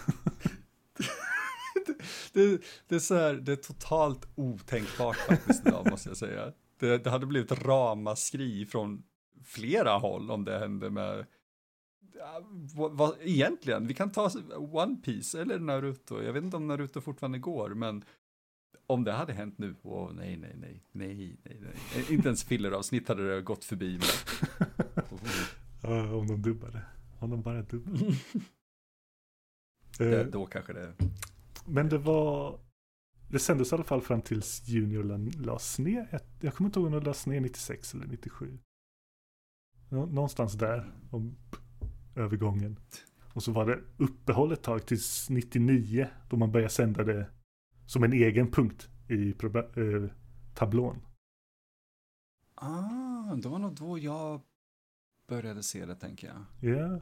Det, det är så här, det är totalt otänkbart faktiskt idag måste jag säga. Det, det hade blivit ramaskri från flera håll om det hände med vad, vad, egentligen, vi kan ta One Piece eller Naruto. Jag vet inte om Naruto fortfarande går, men om det hade hänt nu, åh nej, nej, nej, nej, nej, nej. Inte ens filleravsnitt hade det gått förbi mig. Om de dubbade. Om de bara dubbade. Det, Eh, då kanske det, Men det var Det sändes i alla fall fram tills Junior la- lades ner. Jag, jag kommer inte ihåg om det lades ner 96 eller 97. Någonstans där, om övergången. Och så var det uppehåll ett tag tills 99, då man började sända det som en egen punkt i eh, tablån. Ah, det var nog då jag började se det tänker jag. Ja. Yeah.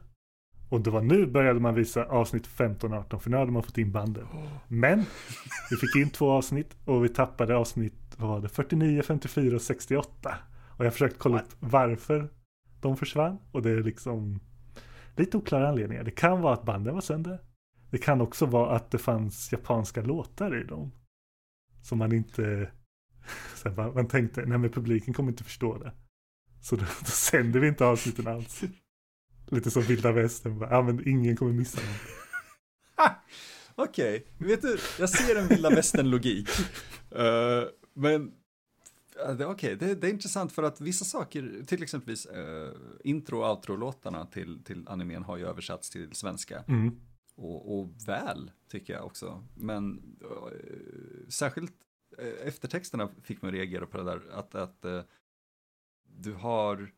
Och det var nu började man visa avsnitt 15 och 18, för nu hade man fått in banden. Men vi fick in två avsnitt och vi tappade avsnitt, vad var det, 49, 54 och 68. Och jag försökt kolla upp varför de försvann. Och det är liksom lite oklara anledningar. Det kan vara att banden var sönder. Det kan också vara att det fanns japanska låtar i dem. Som man inte, man tänkte, nej men publiken kommer inte förstå det. Så då, då sänder vi inte avsnitten alls. Lite som vilda västern, ja men ingen kommer missa dem. Okej, okay. vet du, jag ser en vilda västern-logik. Uh, men Okej, okay. det, det, är intressant för att vissa saker, till exempel uh, intro och outro-låtarna till, till animen har ju översatts till svenska. Mm. Och, och, väl, tycker jag också. Men uh, särskilt uh, eftertexterna fick mig att reagera på det där, att, att du har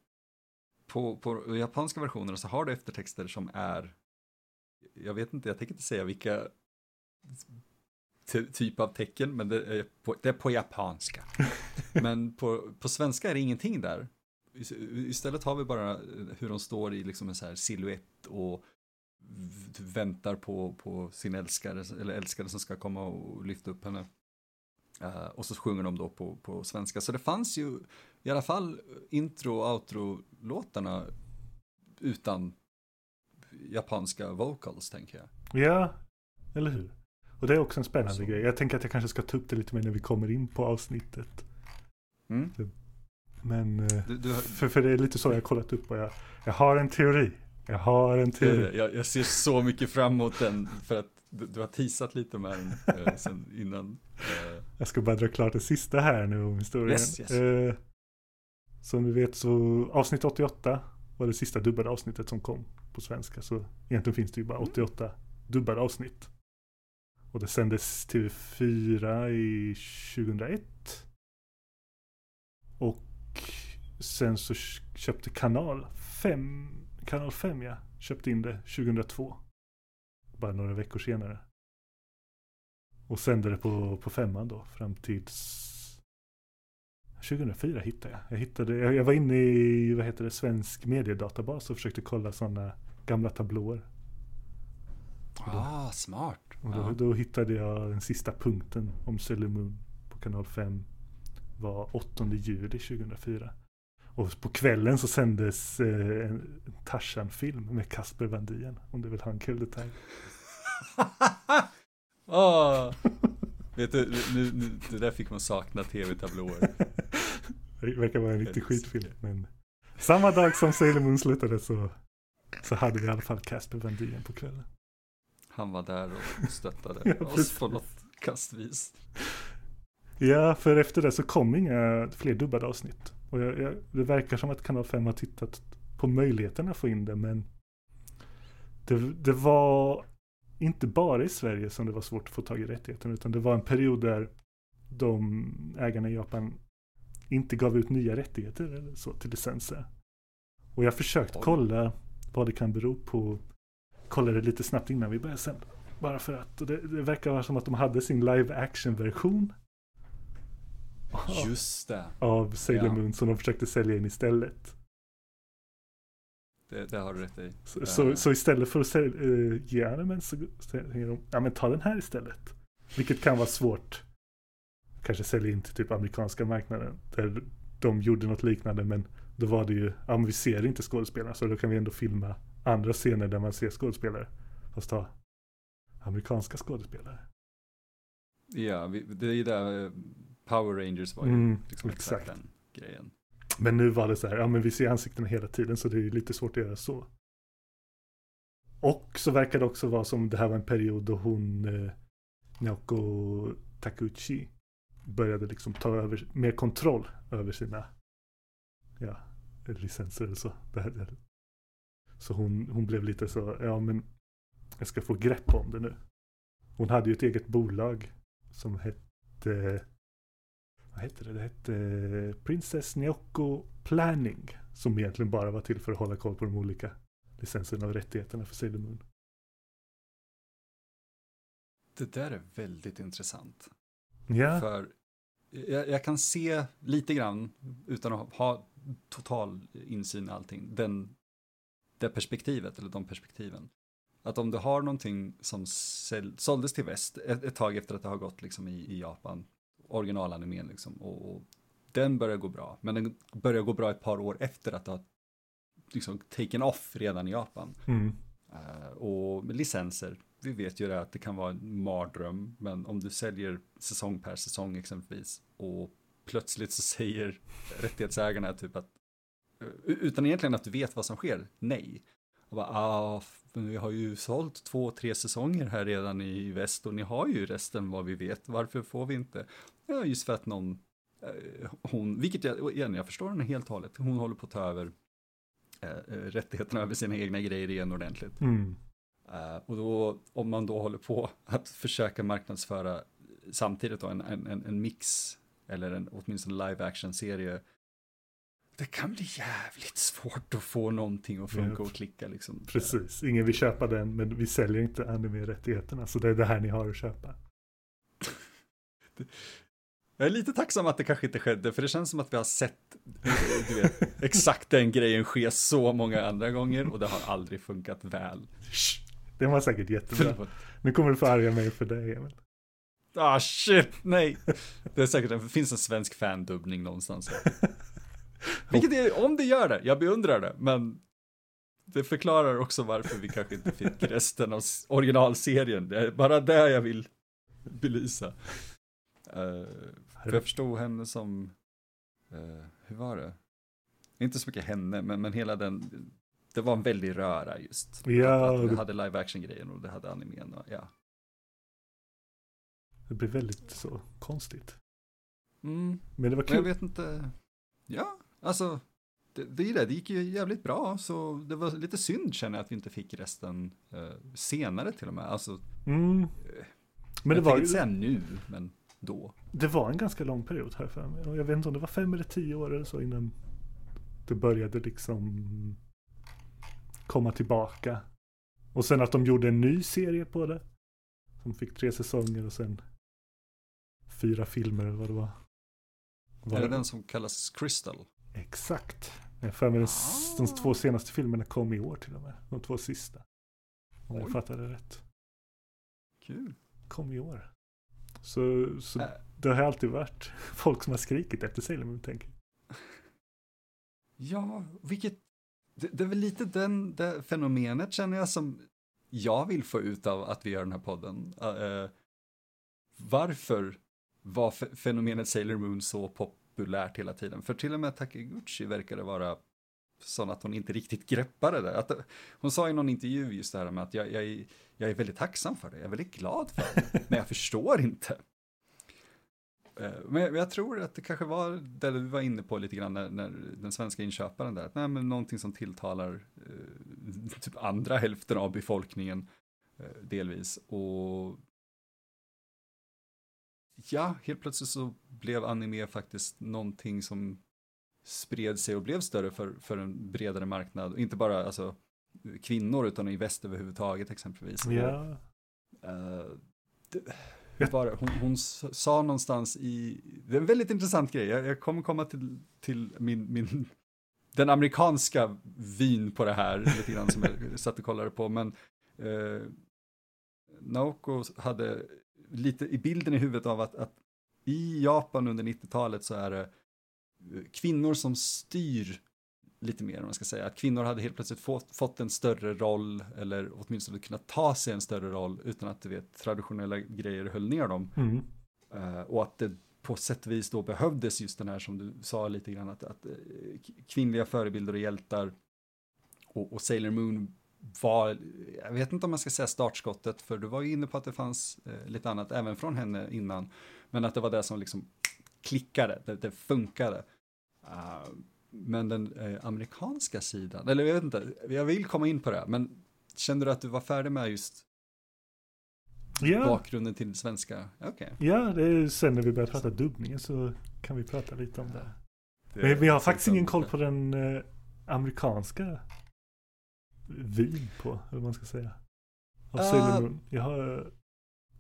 på, på japanska versionerna så har du eftertexter som är, jag vet inte, jag tänker inte säga vilka typ av tecken, men det är på, det är på japanska. men på, på svenska är det ingenting där. Istället har vi bara hur de står i liksom en så här silhuett och väntar på, på sin älskare, eller älskare som ska komma och lyfta upp henne. Uh, och så sjunger de då på, på svenska. Så det fanns ju i alla fall intro och outro-låtarna utan japanska vocals, tänker jag. Ja, eller hur? Och det är också en spännande så. grej. Jag tänker att jag kanske ska ta upp det lite mer när vi kommer in på avsnittet. Mm. Men, eh, du, du, för, för det är lite så jag har kollat upp och jag, jag har en teori. Jag har en teori. Jag, jag ser så mycket fram emot den för att du, du har teasat lite med den eh, sen innan. Eh. Jag ska bara dra klart det sista här nu om historien. Yes, yes. Eh, som du vet så avsnitt 88 var det sista dubbade avsnittet som kom på svenska. Så egentligen finns det ju bara 88 mm. dubbade avsnitt. Och det sändes TV4 i 2001. Och sen så köpte kanal 5, kanal 5 ja, köpte in det 2002. Bara några veckor senare. Och sände det på, på femman då fram tills 2004 hittade jag. Jag, hittade, jag, jag var inne i vad heter det, svensk mediedatabas och försökte kolla sådana gamla tablåer. Ah, smart. Och då, då, hittade jag den sista punkten om Sailor Moon på kanal 5. var 8 juli 2004. Och på kvällen så sändes eh, en Tarzan-film med Kasper Vandien. Om du vill ha en kul detalj. oh. Vet du, nu, nu, det där fick man sakna tv-tablåer. det verkar vara en riktig skitfilm. Men samma dag som Sailor Moon slutade så, så hade vi i alla fall Casper Van Dien på kvällen. Han var där och stöttade ja, oss på något kastvis. Ja, för efter det så kom inga fler dubbade avsnitt. Och jag, jag, det verkar som att Kanal 5 har tittat på möjligheten att få in det, men det, det var inte bara i Sverige som det var svårt att få tag i rättigheten, utan det var en period där de ägarna i Japan inte gav ut nya rättigheter eller så till licenser. Och jag försökt Oj. kolla vad det kan bero på. Kollade lite snabbt innan vi började sända. Bara för att det, det verkar vara som att de hade sin live action version. Just det. Av Sailor ja. Moon som de försökte sälja in istället. Det, det, har du rätt i. Så, så, så istället för att uh, ge animen så säger de, ja men ta den här istället. Vilket kan vara svårt. Kanske sälja in till typ amerikanska marknaden. Där de gjorde något liknande men då var det ju, ja men vi ser inte skådespelarna så då kan vi ändå filma andra scener där man ser skådespelare. Fast ta amerikanska skådespelare. Ja, det är ju där eh, Power Rangers var ju mm, liksom exakt den grejen. Men nu var det så här, ja men vi ser ansiktena hela tiden så det är lite svårt att göra så. Och så verkar det också vara som det här var en period då hon, eh, Naoko Takuchi, började liksom ta över mer kontroll över sina ja, licenser eller så. Så hon, hon blev lite så, ja men jag ska få grepp om det nu. Hon hade ju ett eget bolag som hette vad hette det? Det hette Princess Nyoko Planning. Som egentligen bara var till för att hålla koll på de olika licenserna och rättigheterna för Sailor Moon. Det där är väldigt intressant. Ja. För jag, jag, kan se lite grann, utan att ha total insyn i allting, den, det perspektivet, eller de perspektiven. Att om du har någonting som såldes till väst ett, ett, tag efter att det har gått liksom i, i Japan, originalanimen liksom, och, och, den börjar gå bra, men den börjar gå bra ett par år efter att det har liksom taken off redan i Japan. Mm. Uh, och med licenser, vi vet ju det att det kan vara en mardröm, men om du säljer säsong per säsong exempelvis och plötsligt så säger rättighetsägarna typ att utan egentligen att du vet vad som sker, nej. Och bara, ah, vi har ju sålt två, tre säsonger här redan i väst och ni har ju resten vad vi vet, varför får vi inte? Ja, just för att någon, eh, hon, vilket jag, igen, jag förstår henne helt och hållet, hon håller på att ta över eh, eh rättigheterna över sina egna grejer igen ordentligt. Mm. Uh, och då, om man då håller på att försöka marknadsföra samtidigt då en, en, en mix eller en åtminstone live action-serie det kan bli jävligt svårt att få någonting att funka och klicka liksom. Precis, ingen vill köpa den men vi säljer inte anime-rättigheterna så det är det här ni har att köpa. Jag är lite tacksam att det kanske inte skedde, för det känns som att vi har sett vet, exakt den grejen ske så många andra gånger och det har aldrig funkat väl. Den var säkert jättebra. Nu kommer du få arga mig för det, Emil. Ah shit, nej. Det är säkert, det finns en svensk fandubbning någonstans. Vilket är, om det gör det, jag beundrar det, men det förklarar också varför vi kanske inte fick resten av originalserien. Det är bara det jag vill belysa. Uh, för jag förstod henne som, uh, hur var det? Inte så mycket henne, men, men hela den, det var en väldig röra just. Ja, att, det hade live action-grejen och det hade animen och ja. Det blev väldigt så konstigt. Mm. Men det var kul. Men jag vet inte, ja, alltså, det, det är det, det gick ju jävligt bra, så det var lite synd känner jag att vi inte fick resten eh, senare till och med. Alltså, mm. Eh, men det var ju... inte säga nu, men då. Det var en ganska lång period här för mig. Jag vet inte om det var fem eller tio år eller så innan det började liksom komma tillbaka. Och sen att de gjorde en ny serie på det. Som fick tre säsonger och sen fyra filmer eller vad det var. Var är det, det den som kallas Crystal? Exakt. Jag för mig ah. de två senaste filmerna kom i år till och med. De två sista. Om Oj. jag fattade rätt. Kul. Kom i år. Så, så äh. det har alltid varit folk som har skrikit efter Sailor Moon, tänker. Ja, vilket... Det, det är väl lite den, det fenomenet känner jag som jag vill få ut av att vi gör den här podden. Uh, varför var fenomenet Sailor Moon så populärt hela tiden. För till och med Takiguchi verkade vara sån att hon inte riktigt greppade det. Att, hon sa i någon intervju just det här med att jag, jag, är, jag är väldigt tacksam för det, jag är väldigt glad för det, men jag förstår inte. Eh, men jag tror att det kanske var det du var inne på lite grann när, när den svenska inköparen där, att nej, men någonting som tilltalar eh, typ andra hälften av befolkningen eh, delvis. Och ja, helt plötsligt så blev anime faktiskt någonting som spred sig och blev större för, för en bredare marknad. Inte bara alltså, kvinnor utan i väst överhuvudtaget exempelvis. Ja. Uh, det, bara, hon, hon, sa någonstans i, det är en väldigt intressant grej, jag, jag kommer komma till, till min, min, den amerikanska vin på det här, lite grann som jag satt och kollade på, men uh, Naoko hade lite i bilden i huvudet av att, att i Japan under 90-talet så är det eh, kvinnor som styr lite mer om man ska säga. Att kvinnor hade helt plötsligt fått, fått en större roll eller åtminstone kunnat ta sig en större roll utan att du vet, traditionella grejer höll ner dem. Mm. Uh, och att det på sätt och vis då behövdes just den här som du sa lite grann att, att uh, kvinnliga förebilder och hjältar och, och Sailor Moon var, jag vet inte om man ska säga startskottet, för du var ju inne på att det fanns eh, lite annat även från henne innan, men att det var det som liksom klickade, det, det funkade. Uh, men den eh, amerikanska sidan, eller jag vet inte, jag vill komma in på det, men kände du att du var färdig med just ja. bakgrunden till svenska? Okay. Ja, det är sen när vi började prata dubbningen så kan vi prata lite om det. det Men vi har faktiskt ingen koll på den eh, amerikanska vin på, eller vad man ska säga. Av uh, Jag har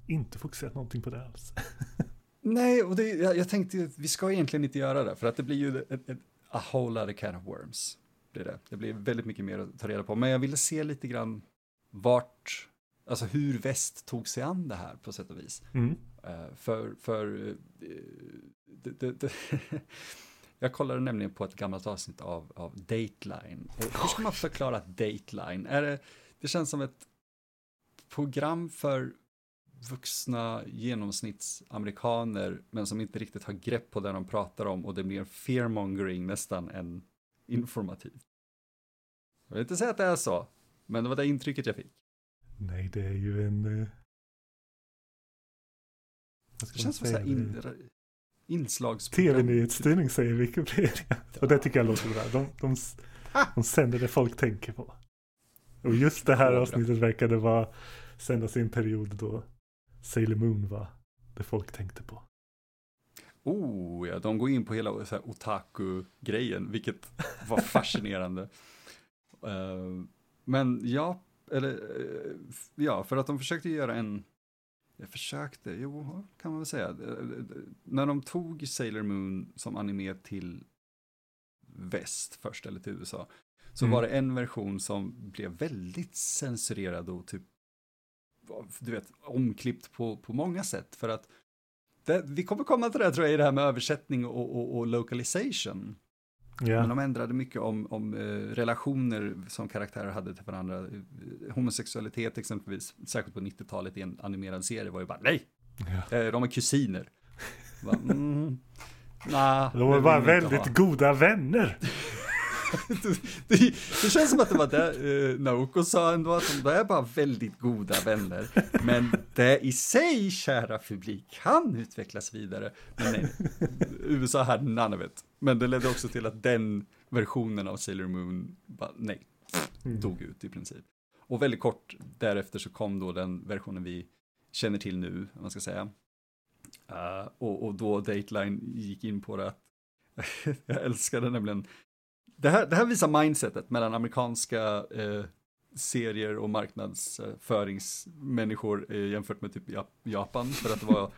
inte fokuserat någonting på det alls. nej, och det, jag, jag tänkte att vi ska egentligen inte göra det, för att det blir ju ett, ett, a whole of can of worms. Det, det. det blir väldigt mycket mer att ta reda på, men jag ville se lite grann vart, alltså hur väst tog sig an det här på sätt och vis. Mm. Uh, för, för uh, det, det, jag kollade nämligen på ett gammalt avsnitt av, av Dateline. Hur ska man förklara Dateline? Är det, det känns som ett program för vuxna genomsnittsamerikaner men som inte riktigt har grepp på det de pratar om och det blir fearmongering nästan än informativt. Jag vill inte säga att det är så, men det var det intrycket jag fick. Nej, det är ju en... Eh... Det känns som en in, inslagsprogram. Tv-nyhetsstyrning säger Wikipedia. Och det tycker jag låter bra. De, de, de sänder det folk tänker på. Och just det här avsnittet verkade vara sändas i en period då Sailor Moon var det folk tänkte på. Oh, ja, de går in på hela otaku-grejen, vilket var fascinerande. uh, men ja, eller uh, ja, för att de försökte göra en, jag försökte, jo, kan man väl säga, när de tog Sailor Moon som anime till väst först, eller till USA, så mm. var det en version som blev väldigt censurerad och typ du vet, omklippt på, på många sätt. För att det, vi kommer komma till det tror jag i det här med översättning och, och, och localization. Yeah. Men de ändrade mycket om, om eh, relationer som karaktärer hade till varandra. Homosexualitet exempelvis, särskilt på 90-talet i en animerad serie var ju bara nej, yeah. eh, de är kusiner. Bara, mm, nah, de är bara väldigt goda vänner. det, det, känns som att det var det eh, Naoko sa ändå, att de är bara väldigt goda vänner. Men det i sig, kära publik, kan utvecklas vidare. Men nej, USA hade none of it. Men det ledde också till att den versionen av Sailor Moon, bara, nej, mm. dog ut i princip. Och väldigt kort därefter så kom då den versionen vi känner till nu, om man ska säga. Uh, och, och då Dateline gick in på det att jag älskade nämligen det här, det här visar mindsetet mellan amerikanska eh, serier och marknadsföringsmänniskor eh, jämfört med typ Japan. För att det var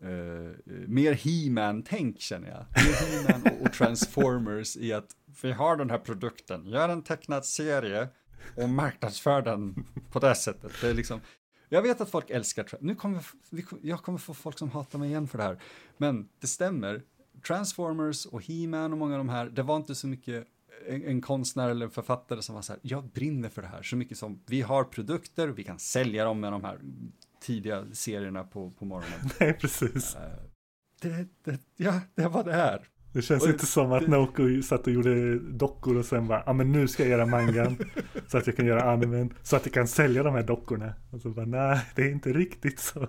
eh, eh, mer He-Man-tänk känner jag. Mer He-Man och, och, Transformers i att vi har den här produkten, gör en tecknad serie och marknadsför den på det sättet. Det är liksom, jag vet att folk älskar, nu kommer jag kommer få folk som hatar mig igen för det här, men det stämmer, Transformers och He-Man och många av de här, det var inte så mycket en, en konstnär eller en författare som var så här, jag brinner för det här så mycket som vi har produkter, vi kan sälja dem med de här tidiga serierna på, på morgonen. Nej, precis. Uh, det, det, ja, det var det här. Det känns och, inte som att det... Naoko satt och gjorde dockor och sen bara, ja men nu ska jag göra mangan så att jag kan göra animen, så att jag kan sälja de här dockorna. Och så bara, nej, det är inte riktigt så.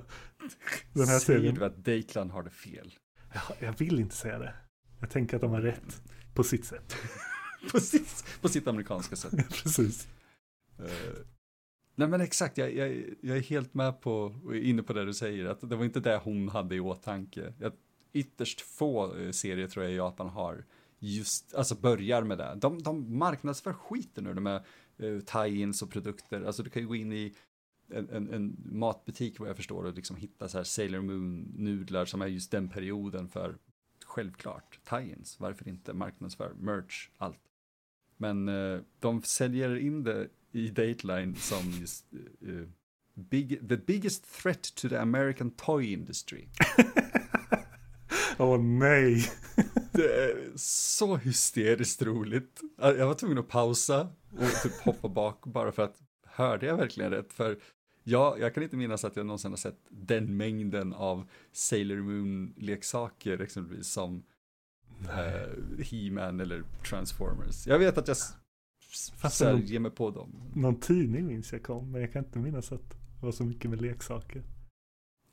Den här Säger serien. du att Dejkland har det fel? Ja, jag vill inte säga det. Jag tänker att de har rätt på sitt sätt. på, sitt, på sitt amerikanska sätt. Precis. Uh, nej men exakt, jag, jag, jag, är helt med på, inne på det du säger, att det var inte det hon hade i åtanke. Jag, ytterst få uh, serier tror jag Japan har just, alltså börjar med det. De, de marknadsför skiten nu, de med uh, tie-ins och produkter. Alltså du kan ju gå in i en, en, en, matbutik vad jag förstår och liksom hitta så här Sailor Moon-nudlar som är just den perioden för självklart tie-ins, varför inte marknadsför, merch, allt. Men uh, de säljer in det i Dateline som just, uh, big, the biggest threat to the American toy industry. Åh oh, nej. det är så hysteriskt roligt. Jag var tvungen att pausa och typ hoppa bak bara för att hörde jag verkligen rätt? För Ja, jag kan inte minnas att jag någonsin har sett den mängden av Sailor Moon-leksaker exempelvis som uh, He-Man eller Transformers. Jag vet att jag så ger mig på dem. Någon tidning minns jag kom, men jag kan inte minnas att det var så mycket med leksaker.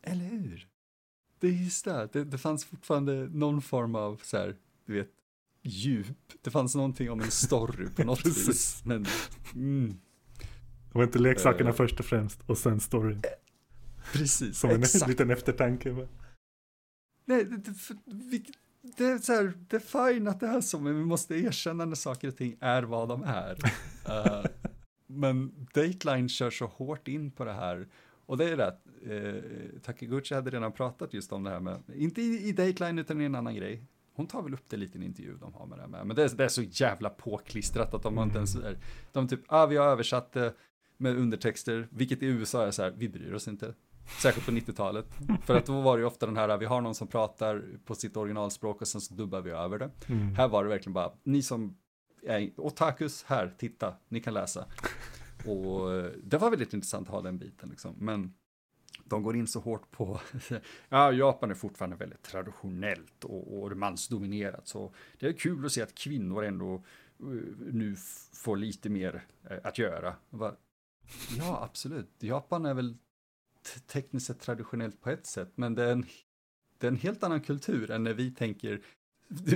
Eller hur? Det är just det, det, det fanns fortfarande någon form av så här, du vet, djup. Det fanns någonting om en story på något vis. Men, mm, var inte leksakerna uh, först och främst och sen storyn. Precis, Som en exakt. liten eftertanke. Nej, det, det, det är så här, det är fine att det är så, men vi måste erkänna när saker och ting är vad de är. uh, men Dateline kör så hårt in på det här. Och det är rätt, eh, Takiguchi hade redan pratat just om det här med, inte i, i Dateline utan i en annan grej. Hon tar väl upp det lite i en intervju de har med det här med. Men det är, det är så jävla påklistrat att de har inte ens, är, de typ, ah vi har översatt det med undertexter, vilket i USA är så här, vi bryr oss inte. Särskilt på 90-talet. För att då var det ju ofta den här, vi har någon som pratar på sitt originalspråk och sen så dubbar vi över det. Mm. Här var det verkligen bara, ni som är otakus, här, titta, ni kan läsa. Och eh, det var väldigt intressant att ha den biten liksom. Men de går in så hårt på, ja, Japan är fortfarande väldigt traditionellt och, och mansdominerat. Så det är kul att se att kvinnor ändå uh, nu får lite mer uh, att göra. Ja, absolut. Japan är väl tekniskt sett traditionellt på ett sätt, men det är en, det är en helt annan kultur än när vi tänker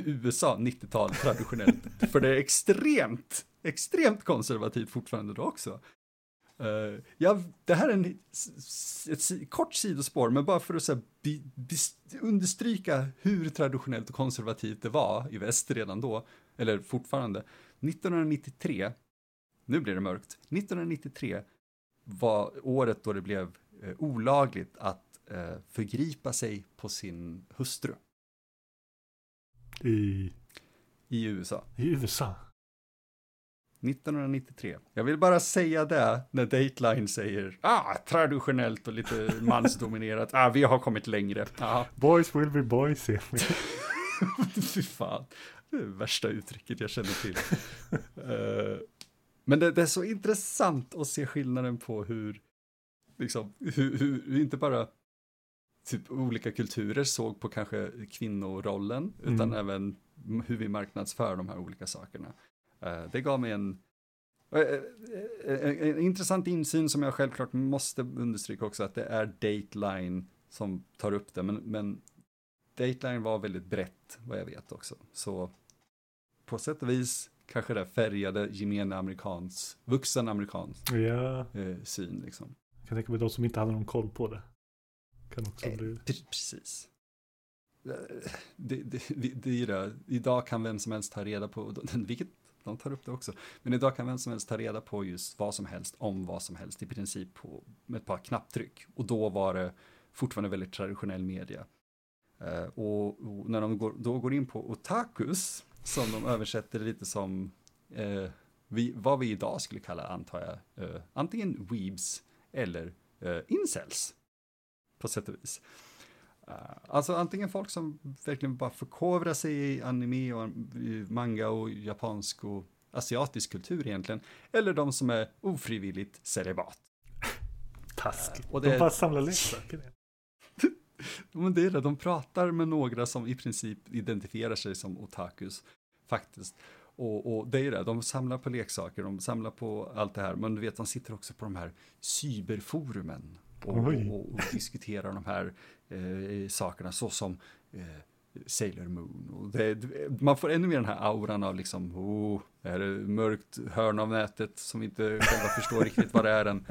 USA 90-tal traditionellt. För det är extremt, extremt konservativt fortfarande då också. Uh, ja, det här är en, ett kort sidospår, men bara för att så här, bi, bi, understryka hur traditionellt och konservativt det var i väst redan då, eller fortfarande. 1993, nu blir det mörkt, 1993 var året då det blev eh, olagligt att eh, förgripa sig på sin hustru. I? I USA. I USA? 1993. Jag vill bara säga det när Dateline säger ah, traditionellt och lite mansdominerat. Ah, vi har kommit längre. Ah. Boys will be boys. Fy fan. Det är värsta uttrycket jag känner till. uh, men det, det, är så intressant att se skillnaden på hur, liksom, hur, hur, inte bara typ olika kulturer såg på kanske kvinnorollen, utan mm. även hur vi marknadsför de här olika sakerna. Uh, det gav mig en, uh, en, en, intressant insyn som jag självklart måste understryka också, att det är Dateline som tar upp det, men, men Dateline var väldigt brett, vad jag vet också. Så på sätt och vis kanske det färgade gemene amerikans, vuxen amerikans ja. eh, syn liksom. Jag kan tänka mig de som inte hade någon koll på det. Kan också eh, bli... Precis. Eh, det, det, det, är det. Idag kan vem som helst ta reda på, vilket de tar upp det också, men idag kan vem som helst ta reda på just vad som helst om vad som helst i princip på, med ett par knapptryck. Och då var det fortfarande väldigt traditionell media. Uh, och, och, när de går, då går in på otakus, som de översätter lite som uh, vi, vad vi idag skulle kalla, antar jag, uh, antingen weebs eller incels på sätt och vis. Uh, alltså antingen folk som verkligen bara förkovrar sig i anime och manga och japansk och asiatisk kultur egentligen, eller de som är ofrivilligt celibat. Taskigt. Uh, och det de bara samlar leksaker. Men det är det, de pratar med några som i princip identifierar sig som otakus, faktiskt. Och, och, det är det, de samlar på leksaker, de samlar på allt det här, men du vet, de sitter också på de här cyberforumen och, och, och diskuterar de här eh, sakerna såsom eh, Sailor Moon. Och det, man får ännu mer den här auran av liksom, oh, är det mörkt hörn av nätet som inte själva förstår riktigt vad det är än.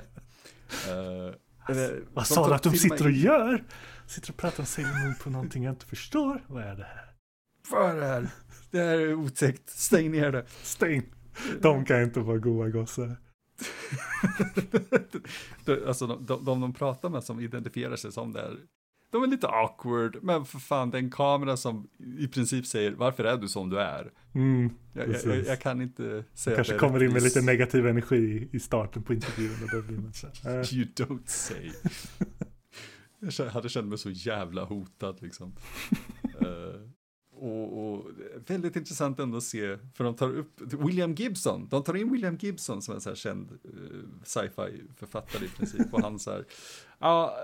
Uh, alltså, vad sa du att de sitter och gör? Sitter och pratar om Sailor Moon på någonting jag inte förstår? Vad är det här? Vad är det här? Det här är otäckt. Stäng ner det. Stäng. De kan inte vara goa gossar. alltså de, de, de, de pratar med som identifierar sig som det är, de är lite awkward, men för fan det är en kamera som i princip säger varför är du som du är? Mm, jag, jag, jag, kan inte säga Kanske kommer in med lite negativ energi i starten på intervjun och då blir man så här, äh. You don't say. jag hade känt mig så jävla hotad liksom. uh, och, och, väldigt intressant ändå att se, för de tar upp William Gibson, de tar in William Gibson som en så här känd uh, sci-fi författare i princip, och han så här, ja,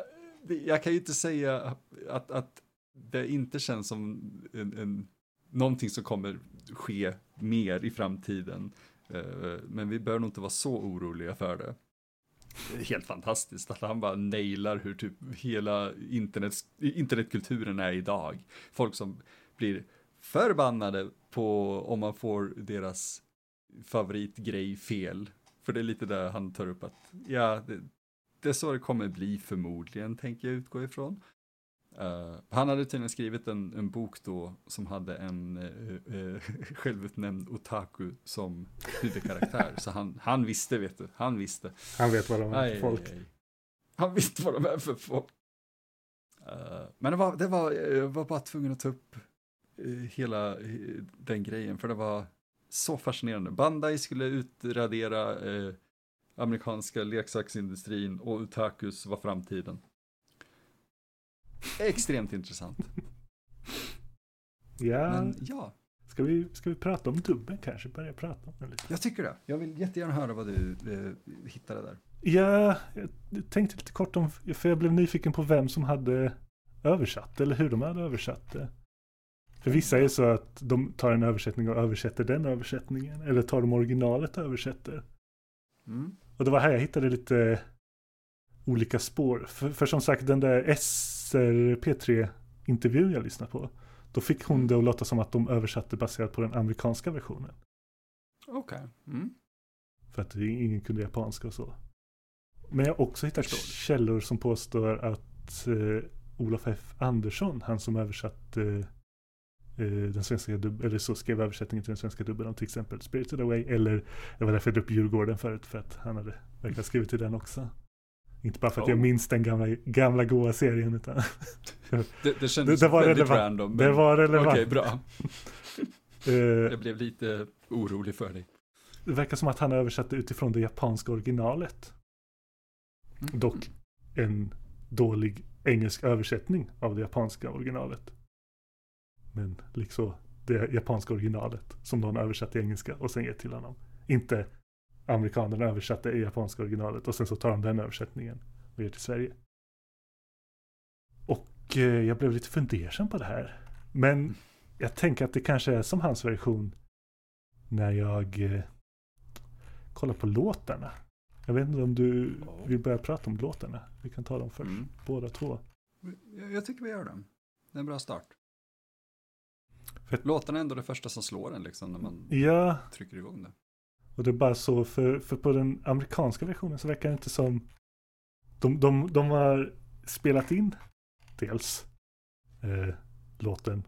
jag kan ju inte säga att, att det inte känns som en, en, någonting som kommer ske mer i framtiden, eh, men vi bör nog inte vara så oroliga för det. Helt fantastiskt att han bara nailar hur typ hela internet, internetkulturen är idag. Folk som blir förbannade på om man får deras favoritgrej fel. För det är lite där han tar upp att, ja, det, det är så det kommer bli förmodligen, tänker jag utgå ifrån. Uh, han hade tydligen skrivit en, en bok då som hade en uh, uh, självutnämnd otaku som huvudkaraktär. Så han, han visste, vet du. Han visste. Han vet vad de är för folk. Aj, aj. Han visste vad de är för folk. men det var, det var, jag var bara tvungen att ta upp hela den grejen, för det var så fascinerande. Bandai skulle utradera amerikanska leksaksindustrin och otakus var framtiden. Extremt intressant. ja. Men ja. Ska vi, ska vi prata om dubben kanske? Börja prata om den lite. Jag tycker det. Jag vill jättegärna höra vad du eh, hittade där. Ja, jag tänkte lite kort om, för jag blev nyfiken på vem som hade översatt, eller hur de hade översatt det. För vissa är så att de tar en översättning och översätter den översättningen, eller tar de originalet och översätter. Mm. Och det var här jag hittade lite olika spår. För, för som sagt den där SR P3-intervjun jag lyssnade på. Då fick hon mm. det att låta som att de översatte baserat på den amerikanska versionen. Okej. Okay. Mm. För att ingen kunde japanska och så. Men jag har också hittat källor som påstår att eh, Olof F. Andersson, han som översatte den svenska eller så skrev översättningen till den svenska dubben om till exempel Spirited Away, eller det var därför jag drog upp Djurgården förut, för att han hade verkligen skrivit till den också. Inte bara för att oh. jag minns den gamla, gamla goa serien utan det, det kändes det, det var väldigt relevant. random. Men... Det var relevant. Okej, okay, bra. Eh, jag blev lite orolig för dig. Det verkar som att han översatte utifrån det japanska originalet. Mm. Dock en dålig engelsk översättning av det japanska originalet. Men liksom det japanska originalet som någon översatt till engelska och sen gett till honom. Inte amerikanerna översatte i japanska originalet och sen så tar de den översättningen och ger till Sverige. Och eh, jag blev lite fundersam på det här. Men jag tänker att det kanske är som hans version när jag eh, kollar på låtarna. Jag vet inte om du vill börja prata om låtarna. Vi kan ta dem först, mm. båda två. Jag tycker vi gör det. Det är en bra start. För... Låtarna är ändå det första som slår en liksom när man ja. trycker igång det. Och det är bara så, för, för på den amerikanska versionen så verkar det inte som de, de, de har spelat in dels eh, låten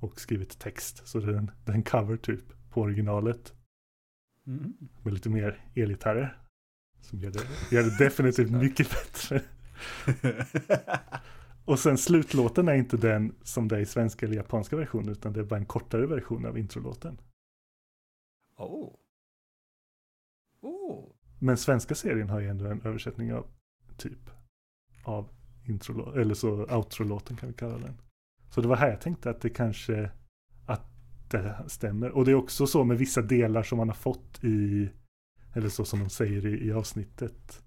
och skrivit text. Så det är en, det är en cover typ på originalet. Mm. Med lite mer elgitarrer. Som gör det, gör det definitivt mycket bättre. och sen slutlåten är inte den som det är i svenska eller japanska versionen utan det är bara en kortare version av introlåten. Oh. Oh. Men svenska serien har ju ändå en översättning av typ av intro eller så outro-låten kan vi kalla den. Så det var här jag tänkte att det kanske att det stämmer. Och det är också så med vissa delar som man har fått i eller så som de säger i, i avsnittet.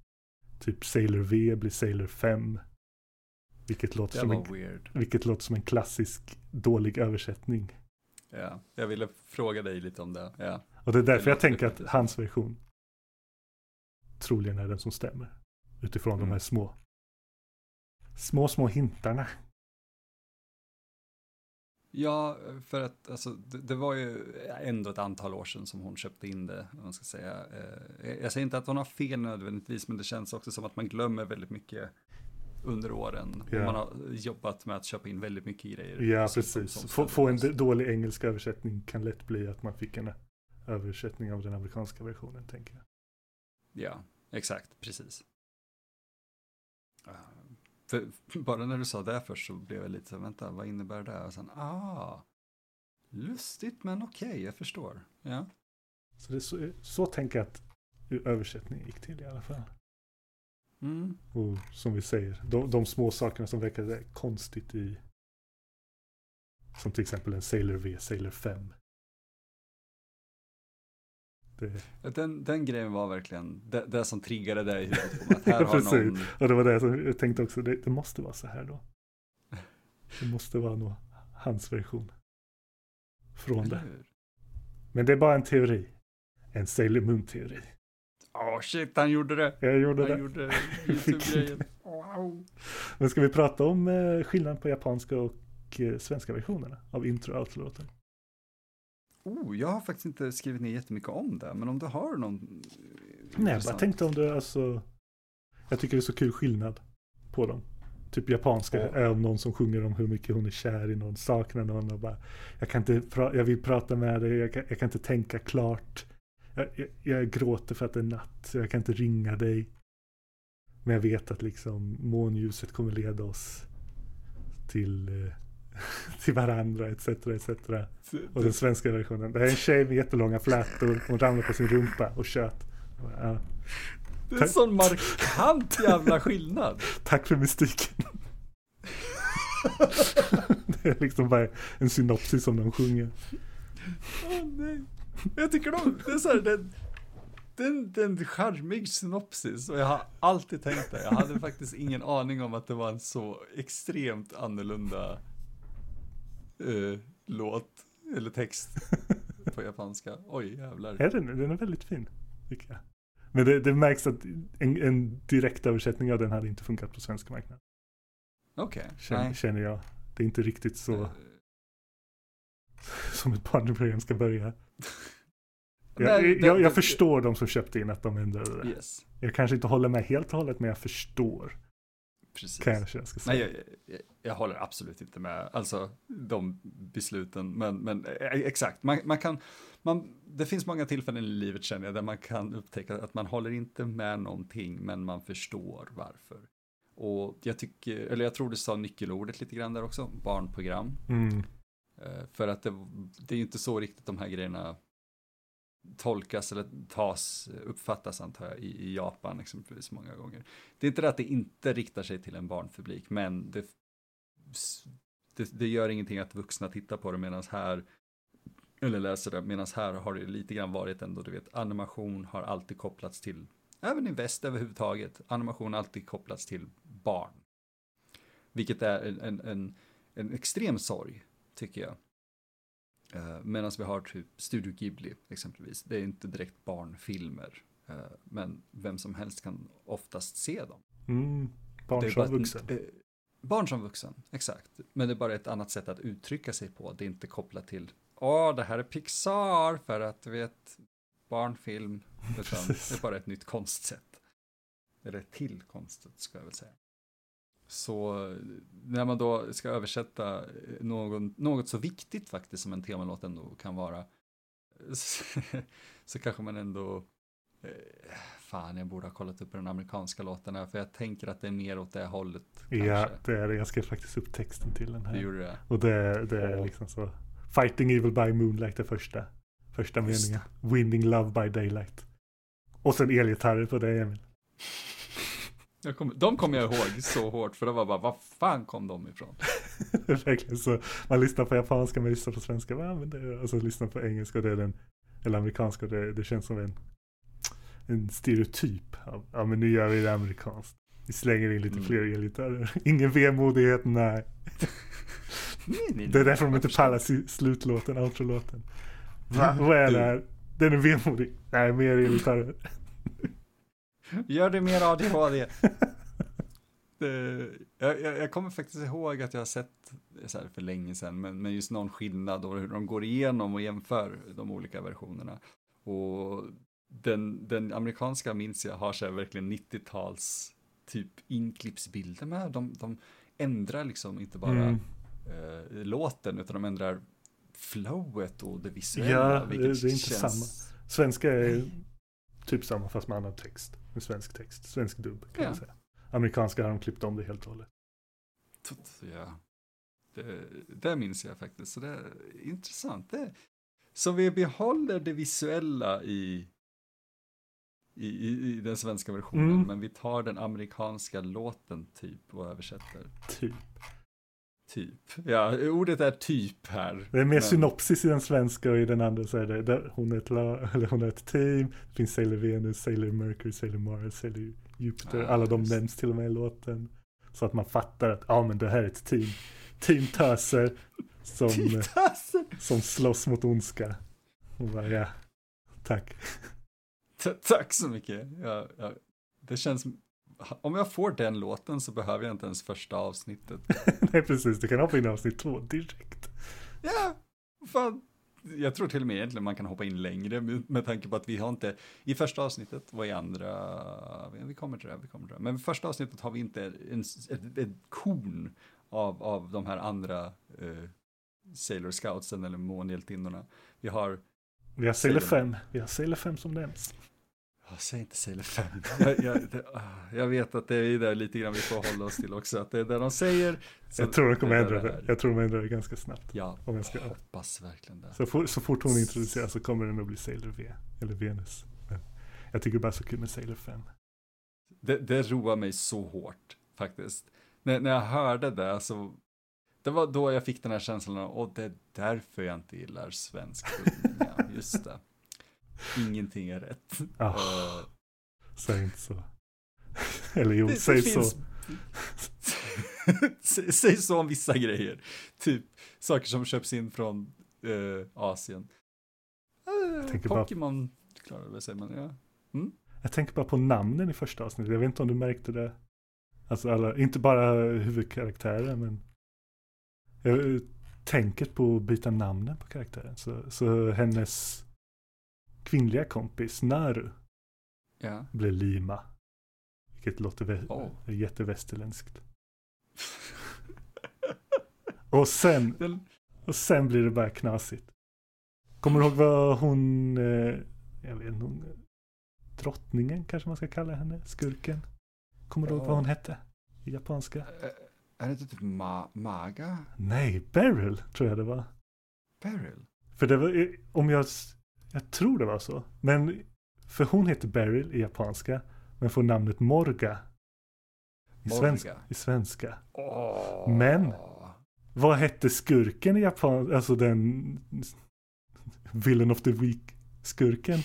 Typ Sailor V blir Sailor 5. Vilket låter, som en, weird. vilket låter som en klassisk dålig översättning. Ja, jag ville fråga dig lite om det. Ja. Och det är därför det jag tänker att hans version troligen är den som stämmer. Utifrån mm. de här små, små, små hintarna. Ja, för att alltså, det, det, var ju ändå ett antal år sedan som hon köpte in det. Man ska säga. Eh, jag säger inte att hon har fel nödvändigtvis, men det känns också som att man glömmer väldigt mycket under åren. Och man har jobbat med att köpa in väldigt mycket grejer. Ja, precis. Få, få en dålig engelsk översättning kan lätt bli att man fick en översättning av den amerikanska versionen, tänker jag. Ja, exakt, precis. För bara när du sa det först så blev jag lite så vänta, vad innebär det? Och sen, ah, lustigt men okej, okay, jag förstår. Ja. Så, det så, så tänker jag att översättningen gick till i alla fall. Mm. Och som vi säger, de, de små sakerna som verkar konstigt i som till exempel en Sailor V, Sailor 5. Det... Den, den grejen var verkligen det, det som triggade dig i huvudet på mig. Att här har någon... Och det var det som jag tänkte också, det, det måste vara så här då. Det måste vara nog hans version. Från det. Men det är bara en teori. En Sailor Moon-teori. Åh oh, shit, han gjorde det. Jag gjorde han det. gjorde YouTube-grejen. Wow. Men ska vi prata om eh, skillnaden på japanska och eh, svenska versionerna av intro och outro-låten? Oh, jag har faktiskt inte skrivit ner jättemycket om det, men om du har någon Nej, jag bara tänkte om du, alltså, jag tycker det är så kul skillnad på dem. Typ japanska Ja. är om någon som sjunger om hur mycket hon är kär i någon, saknar någon och bara Jag kan inte, jag vill prata med dig, jag kan, jag kan inte tänka klart. Jag, jag, jag gråter för att det är natt, så jag kan inte ringa dig. Men jag vet att liksom månljuset kommer leda oss till, eh, till varandra etc. etc. Och den svenska versionen. Det här är en tjej med jättelånga flätor. Hon ramlar på sin rumpa och tjöt. Ja, Det är en sån markant jävla skillnad. tack för mystiken. det är liksom bara en synopsis som de sjunger. Åh nej. Jag tycker de, det är så här, den, den, den charmig synopsis och jag har alltid tänkt det. Jag hade faktiskt ingen aning om att det var en så extremt annorlunda eh, låt eller text på japanska. Oj jävlar. Är den, den är väldigt fin, tycker jag. Men det, det märks att en, en direkt översättning av den hade inte funkat på svenska marknaden. Okej, Känner, nej. känner jag. Det är inte riktigt så Eh, som ett barnprogram ska börja. Jag, jag, det- jag förstår de som köpte in att de ändrade det. Yes, Jag kanske inte håller med helt och hållet, men jag förstår. precis. Kanske jag ska säga. Nej, jag, jag, jag håller absolut inte med, alltså de besluten, men, men eh, exakt, man, man kan, man, det finns många tillfällen i livet känner jag, där man kan upptäcka att man håller inte med någonting, men man förstår varför. Och jag tycker, eller jag tror du sa nyckelordet lite grann där också, barnprogram. Mm. Eh, för att det, det är ju inte så riktigt de här grejerna tolkas eller tas, uppfattas antar jag i, i Japan exempelvis många gånger. Det är inte det att det inte riktar sig till en barnpublik, men det, det, det gör ingenting att vuxna tittar på det medan här, eller läser det, medan här har det lite grann varit ändå, du vet, animation har alltid kopplats till, även i väst överhuvudtaget, animation har alltid kopplats till barn. Vilket är en, en, en, en extrem sorg, tycker jag. Uh, Medan vi har typ Studio Ghibli exempelvis. Det är inte direkt barnfilmer. eh, men vem som helst kan oftast se dem. Mm. Barn som bara ett- vuxen. eh, barn som vuxen, exakt. Men det är bara ett annat sätt att uttrycka sig på. Det är inte kopplat till, åh, det här är Pixar för att du vet, barnfilm. Utan det är bara ett nytt konstsätt. Eller till konstsätt, ska jag väl säga. Så när man då ska översätta någon, något så viktigt faktiskt som en temalåt ändå kan vara, så, så kanske man ändå, eh, fan jag borde ha kollat upp den amerikanska låten här, för jag tänker att det är mer åt det hållet. Kanske. Ja, det är det. Jag skrev faktiskt upp texten till den Det här. gjorde det. Och det, det är liksom så. Fighting Evil by Moonlight är första. Första Just meningen. Winning Love by Daylight. Och sen elgitarrer på det Emil. Jag kom, de kommer jag ihåg så hårt, för det var bara, vad fan kom de ifrån? Verkligen så. Man lyssnar på japanska, man lyssnar på svenska. Ja, men det och så lyssnar på engelska det är den. Eller amerikanska det, det känns som en. En stereotyp. Ja men nu gör vi det amerikanskt. Vi slänger in lite Mm. fler elgitarrer. Ingen vemodighet, nej. Det är därför de inte pallar slutlåten, outrolåten. Va, vad är det här? Den är vemodig. Nej, mer elgitarrer. Gör det mer ADHD. det, jag, jag, kommer faktiskt ihåg att jag har sett, så här för länge sedan, men, men just någon skillnad och hur de går igenom och jämför de olika versionerna. Och den, den amerikanska minns jag har så här verkligen 90-tals typ inklippsbilder med. De, de ändrar liksom inte bara Mm. eh, låten, utan de ändrar flowet och det visuella. Ja, det- det är inte känns... Svenska är typ samma fast med annan text. Med svensk text. Svensk dubb kan Ja. man säga. Amerikanska har de klippt om det helt och hållet. Ja, det, det minns jag faktiskt. Så det är intressant. Det, så vi behåller det visuella i, i, i, i den svenska versionen, Mm. men vi tar den amerikanska låten typ och översätter. Typ. Typ. Ja, ordet är typ här. Det är mer men- synopsis i den svenska och i den andra så är det där hon, är ett la, eller hon är ett team. Det finns Sailor Venus, Sailor Mercury, Sailor Mars, Sailor Jupiter. Ah, Alla de just. nämns till och med i låten. Så att man fattar att ja men det här är ett team. Team töser som, Titasen! som slåss mot ondska. Och bara, ja, tack. Ta- Tack så mycket. Ja, ja, det känns, om jag får den låten så behöver jag inte ens första avsnittet. Nej precis, du kan hoppa in i avsnitt två direkt. Ja, fan. jag tror till och med egentligen man kan hoppa in längre med, med tanke på att vi har inte, i första avsnittet, vad i andra, vi kommer till det, vi kommer till det, men i första avsnittet har vi inte en, ett, ett korn av, av de här andra eh, Sailor Scoutsen eller månhjältinnorna. Vi har Vi har Sailor 5, vi har Sailor 5 som nämns. Jag säger inte Sailor 5. Jag, jag, det, ah, jag, vet att det är där lite grann vi får hålla oss till också. Att det är det de säger. Jag tror de kommer ändra det. Jag tror de ändrar det ganska snabbt. Ja, om jag ska. hoppas verkligen det. Så, for, så fort hon introduceras så kommer den att bli Sailor V. Eller Venus. Men jag tycker bara så kul med Sailor 5. Det, det roar mig så hårt faktiskt. När, när jag hörde det så det var då jag fick den här känslan av, och det är därför jag inte gillar svensk ja, just det. Ingenting är rätt. Oh, uh, säg inte så. Eller jo, det, säg det så. säg så om vissa grejer. Typ saker som köps in från uh, Asien. Uh, Pokémon, bara... klarar det sig men ja. Mm? Jag tänker bara på namnen i första avsnittet. Jag vet inte om du märkte det. Alltså alla, inte bara huvudkaraktärer men jag tänker på att byta namnen på karaktären. Så, så hennes kvinnliga kompis Naru ja. blir Lima. Vilket låter vä oh. jättevästerländskt. och, sen, och sen blir det bara knasigt. Kommer du ihåg vad hon, eh, jag vet inte, drottningen kanske man ska kalla henne, skurken? Kommer du ihåg vad hon hette i japanska? Är det typ Ma Maga? Nej, Beryl tror jag det var. Beryl? För det var, om jag jag tror det var så. Men, för hon heter Beryl i japanska, men får namnet Morga. I, Morga. Svenska, i svenska. Oh. Men, vad hette skurken i japan, alltså den Villain of the Week-skurken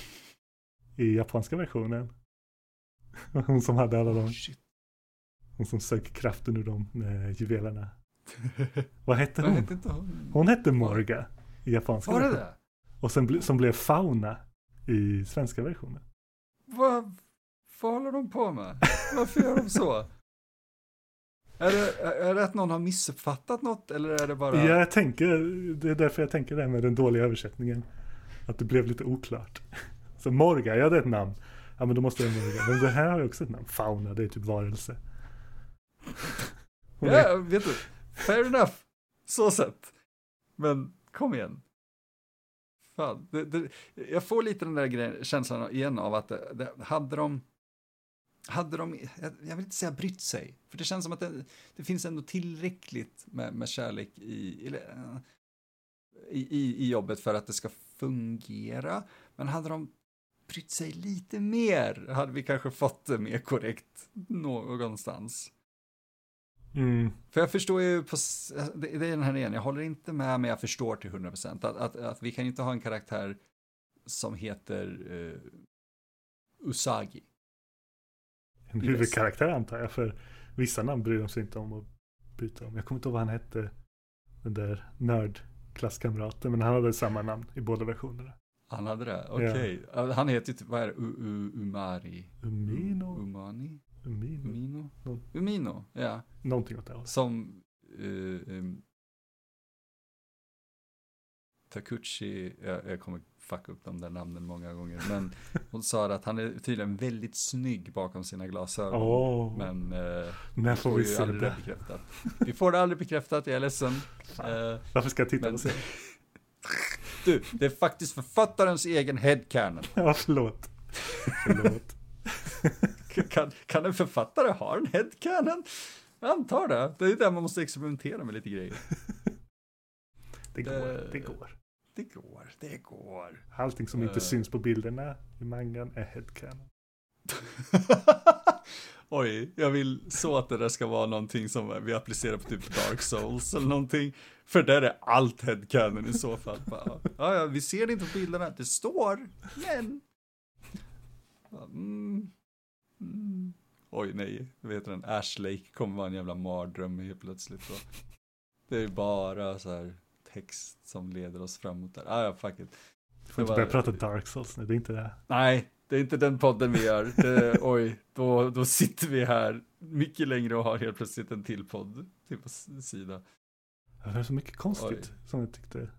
i japanska versionen? Hon som hade alla de, oh, hon som söker kraften ur de eh, juvelerna. vad hette hon? Hette hon? hon hette Morga i japanska Var det det? Och sen som blev Fauna i svenska versionen. Vad, vad håller de på med? Varför gör de så? Är det, är det att någon har missuppfattat något eller är det bara? Ja, jag tänker, det är därför jag tänker det här med den dåliga översättningen. Att det blev lite oklart. Så Morga, ja det är ett namn. Ja men då måste jag Morga. Men det här har ju också ett namn. Fauna, det är typ varelse. Ja, är... vet du. Fair enough. Så sett. Men kom igen. Fan, det, det, jag får lite den där grejen, känslan igen av att det, hade de hade de, jag vill inte säga brytt sig, för det känns som att det, det finns ändå tillräckligt med, med kärlek i, i, i, i jobbet för att det ska fungera. Men hade de brytt sig lite mer hade vi kanske fått det mer korrekt någonstans. Mm. För jag förstår ju, på, det är den här igen, jag håller inte med men jag förstår till 100% att, att, att vi kan inte ha en karaktär som heter uh, Usagi. En huvudkaraktär antar jag, för vissa namn bryr de sig inte om att byta om. Jag kommer inte ihåg vad han hette, den där nördklasskamraten, men han hade samma namn i båda versionerna. Han hade det? Okej. Okay. Ja. Han heter typ, vad är det, U -U Umari? Umino? Umani? Umino? Umino? Någon... Umino, ja. Någonting åt det hållet. Som uh, um, Takuchi, jag, jag kommer fucka upp de där namnen många gånger, men hon sa att han är tydligen väldigt snygg bakom sina glasögon. Oh. Men uh, när får vi se det? Bekräftat. Vi får det aldrig bekräftat, jag är ledsen. Uh, Varför ska jag titta men, och se? Du, det är faktiskt författarens egen headcanon. Ja, förlåt. förlåt. Kan, kan en författare ha en headcanon? Jag antar det. Det är där man måste experimentera med lite grejer. Det går, det, det går. Det går, det går. Allting som inte uh. syns på bilderna i mangan är headcanon. Oj, jag vill så att det där ska vara någonting som vi applicerar på typ Dark Souls eller någonting. För där är allt headcanon i så fall. Bara, ja, ja, vi ser det inte på bilderna, det står, men... Mm. Mm. Oj, nej, vet den, Ash Lake kommer vara en jävla mardröm helt plötsligt. Då. Det är bara så här text som leder oss framåt där. Ah, ja, fuck it. Du får inte börja prata Dark Souls nu, det är inte det. Nej, det är inte den podden vi gör. Det, oj, då, då sitter vi här mycket längre och har helt plötsligt en till podd till på sida. Det är så mycket konstigt oj. som jag tyckte.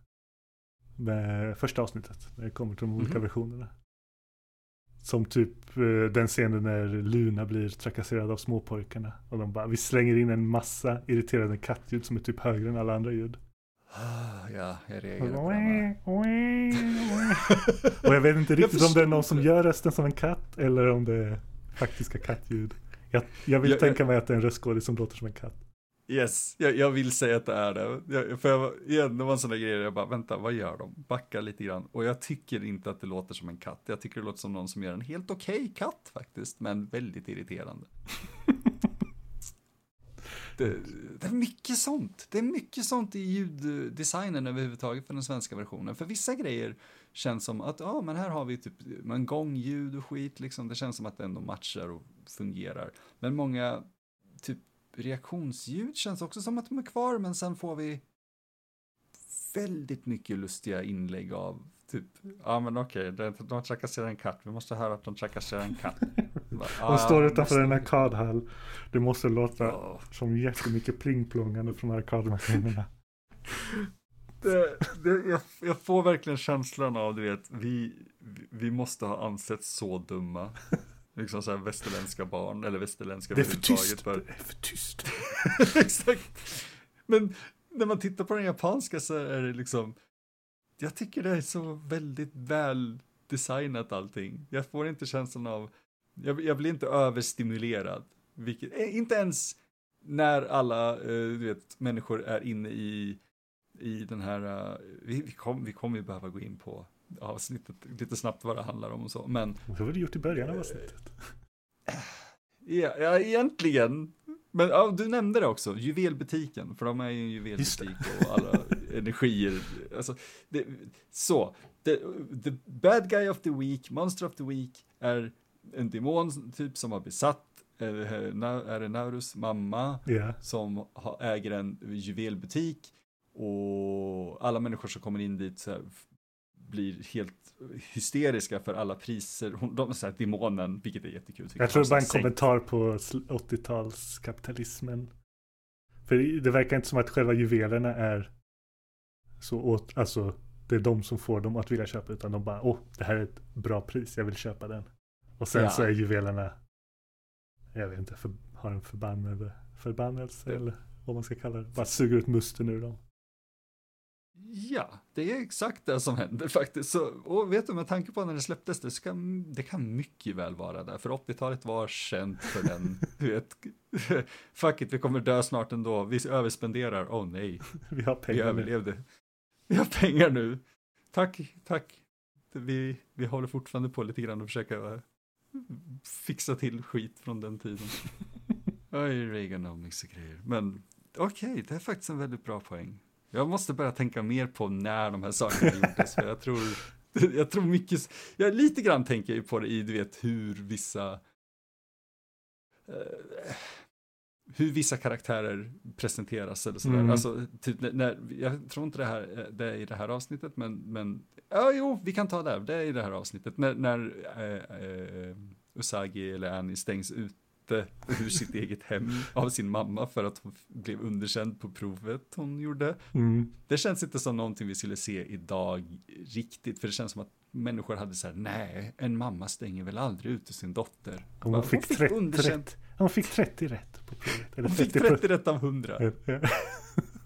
Med första avsnittet. När det kommer till de olika Mhm. versionerna. Som typ eh, den scenen när Luna blir trakasserad av småpojkarna. Och de bara, vi slänger in en massa irriterande kattljud som är typ högre än alla andra ljud. Ah, Ja, jag Och reagerar på det. med. jag vet inte riktigt om det är någon som gör rösten som en katt eller om det är faktiska kattljud. Jag, jag vill Jag- tänka mig att det är en röstskådis som låter som en katt. Yes, jag, jag vill säga att det är det. Jag, för jag, igen, det var en sån där grej, jag bara, vänta, vad gör de? Backa lite grann. Och jag tycker inte att det låter som en katt. Jag tycker det låter som någon som gör en helt okej katt faktiskt, men väldigt irriterande. det, det är mycket sånt. Det är mycket sånt i ljuddesignen överhuvudtaget för den svenska versionen. För vissa grejer känns som att, ja, men här har vi typ men gångljud och skit liksom. Det känns som att det ändå matchar och fungerar. Men många typ reaktionsljud känns också som att de är kvar, men sen får vi väldigt mycket lustiga inlägg av typ, ja men okej, de, de trakasserar en katt, vi måste höra att de trakasserar en katt. Bara, De "Ah, står utanför måste- en arkadhall. Det måste låta Ja. som jättemycket plingplongande från arkadmaskinerna. det, det, jag, jag får verkligen känslan av, du vet, vi, vi måste ha ansetts så dumma. Liksom så här västerländska barn, eller västerländska Det är för tyst. för- Det är för tyst. Exakt. Men när man tittar på den japanska så är det liksom, jag tycker det är så väldigt väl designat allting. Jag får inte känslan av, jag, jag blir inte överstimulerad. Vilket, eh, inte ens när alla, eh, du vet, människor är inne i, i den här, eh, vi, vi, kom, vi kommer ju behöva gå in på avsnittet lite snabbt vad det handlar om och så, men Det har vi gjort i början av avsnittet. Ja, ja egentligen. Men ja, du nämnde det också, juvelbutiken, för de är ju en juvelbutik och alla energier. Alltså, det, så, the, the bad guy of the week, monster of the week, är en demon typ som har besatt, eh, är det Naurus mamma, Ja. som äger en juvelbutik och alla människor som kommer in dit så här, blir helt hysteriska för alla priser. Hon, de är så här demonen, vilket är jättekul. Jag tror det var en här kommentar på sl- 80-talskapitalismen. För det verkar inte som att själva juvelerna är så åt, alltså det är de som får dem att vilja köpa utan de bara, åh, det här är ett bra pris, jag vill köpa den. Och sen Ja. så är juvelerna, jag vet inte, för, har en förbannelse eller vad man ska kalla det, bara suger ut musten ur dem. Ja, det är exakt det som händer faktiskt. Så, och vet du, med tanke på när det släpptes, det, ska, det kan mycket väl vara där. För 80-talet var känt för den, du vet, fuck it, vi kommer dö snart ändå, vi överspenderar, åh oh, nej, Vi har vi pengar nu. överlevde. Vi har pengar nu. Tack, tack. Vi, vi håller fortfarande på lite grann och försöka eh, fixa till skit från den tiden. Oj, Reaganomics och grejer. Men okej, det är faktiskt en väldigt bra poäng. Jag måste börja tänka mer på när de här sakerna gjordes, för jag tror, jag tror mycket, jag lite grann tänker ju på det i, du vet, hur vissa, eh, hur vissa karaktärer presenteras eller sådär. Mm. Alltså, typ när- jag tror inte det här eh, det är i det här avsnittet, men, men ja, jo, vi kan ta det, här. det är i det här avsnittet. När, när eh, eh, Usagi eller Annie stängs ute ur sitt eget hem av sin mamma för att hon blev underkänd på provet hon gjorde. Mm. Det känns inte som någonting vi skulle se idag riktigt, för det känns som att människor hade så här, nej, en mamma stänger väl aldrig ute sin dotter. Hon, Bara, fick 30 underkänd. rätt. Hon fick 30 rätt på provet. Eller Hon fick 30 30 rätt av 100. Ja.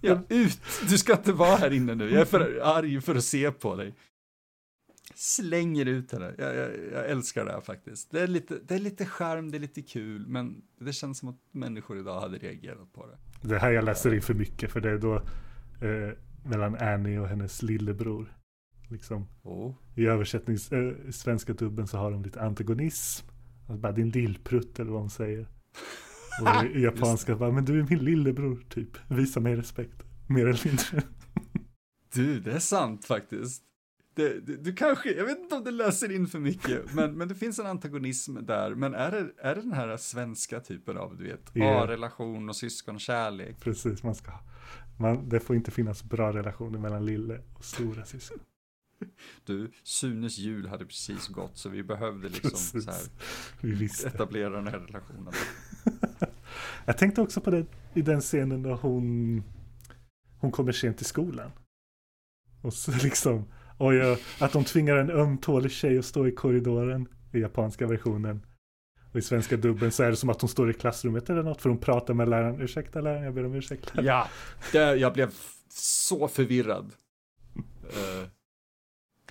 Ja, ut! Du ska inte vara här inne nu. Jag är för arg för att se på dig. Slänger ut henne. Jag, jag, jag älskar det här faktiskt. Det är, lite, det är lite charm, det är lite kul, men det känns som att människor idag hade reagerat på det. Det här jag läser in för mycket för det är då eh, mellan Annie och hennes lillebror. Liksom, Oh. I översättnings, eh, i svenska dubben så har de lite antagonism. Alltså bara din lillprutt eller vad hon säger. Och i, i japanska bara, men du är min lillebror typ. Visa mig respekt. Mer eller mindre. Du, det är sant faktiskt. Det, det, du kanske, jag vet inte om det läser in för mycket, men, men det finns en antagonism där. Men är det, är det den här svenska typen av, du vet, Ja. A-relation och syskonkärlek? Precis, man ska. Man, det får inte finnas bra relationer mellan lille och stora syskon. Du, Sunes jul hade precis gått, så vi behövde liksom Precis. så här, etablera den här relationen. Jag tänkte också på det i den scenen då hon, hon kommer sent till skolan. Och så liksom, Och ja, att de tvingar en ömtålig tjej att stå i korridoren i japanska versionen. Och i svenska dubben så är det som att hon står i klassrummet eller något för hon pratar med läraren. Ursäkta läraren, jag ber om ursäkt. Ja, det, jag blev så förvirrad. Uh,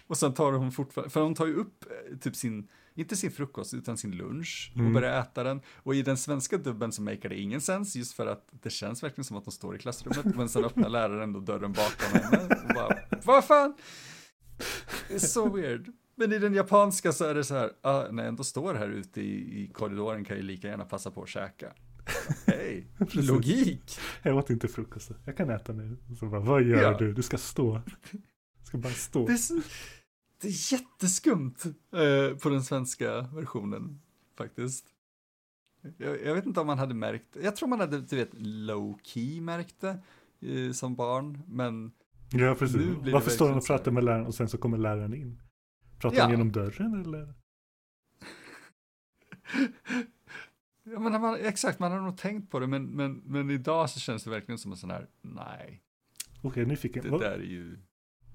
och sen tar hon fortfarande, för hon tar ju upp eh, typ sin, inte sin frukost utan sin lunch och mm. börjar äta den. Och i den svenska dubben så makar det ingen sens just för att det känns verkligen som att hon står i klassrummet. Men sen öppnar läraren då dörren bakom henne och bara, vad fan? Det är så weird. Men i den japanska så är det så här, ah, när jag ändå står här ute i, i korridoren kan jag lika gärna passa på att käka. Hej, logik. Jag åt inte frukost, jag kan äta nu. Så bara, vad gör ja. du? Du ska stå. Du ska bara stå. Det är, så, det är jätteskumt eh, på den svenska versionen faktiskt. Jag, jag, vet inte om man hade märkt, jag tror man hade, du vet, low key märkt det eh, som barn, men Ja, precis. Varför står han och pratar med läraren och sen så kommer läraren in? Pratar ja. han genom dörren eller? ja, men man, exakt, man har nog tänkt på det, men, men, men idag så känns det verkligen som en sån här, nej. Okej, okay, nyfiken. Det vad, där är ju...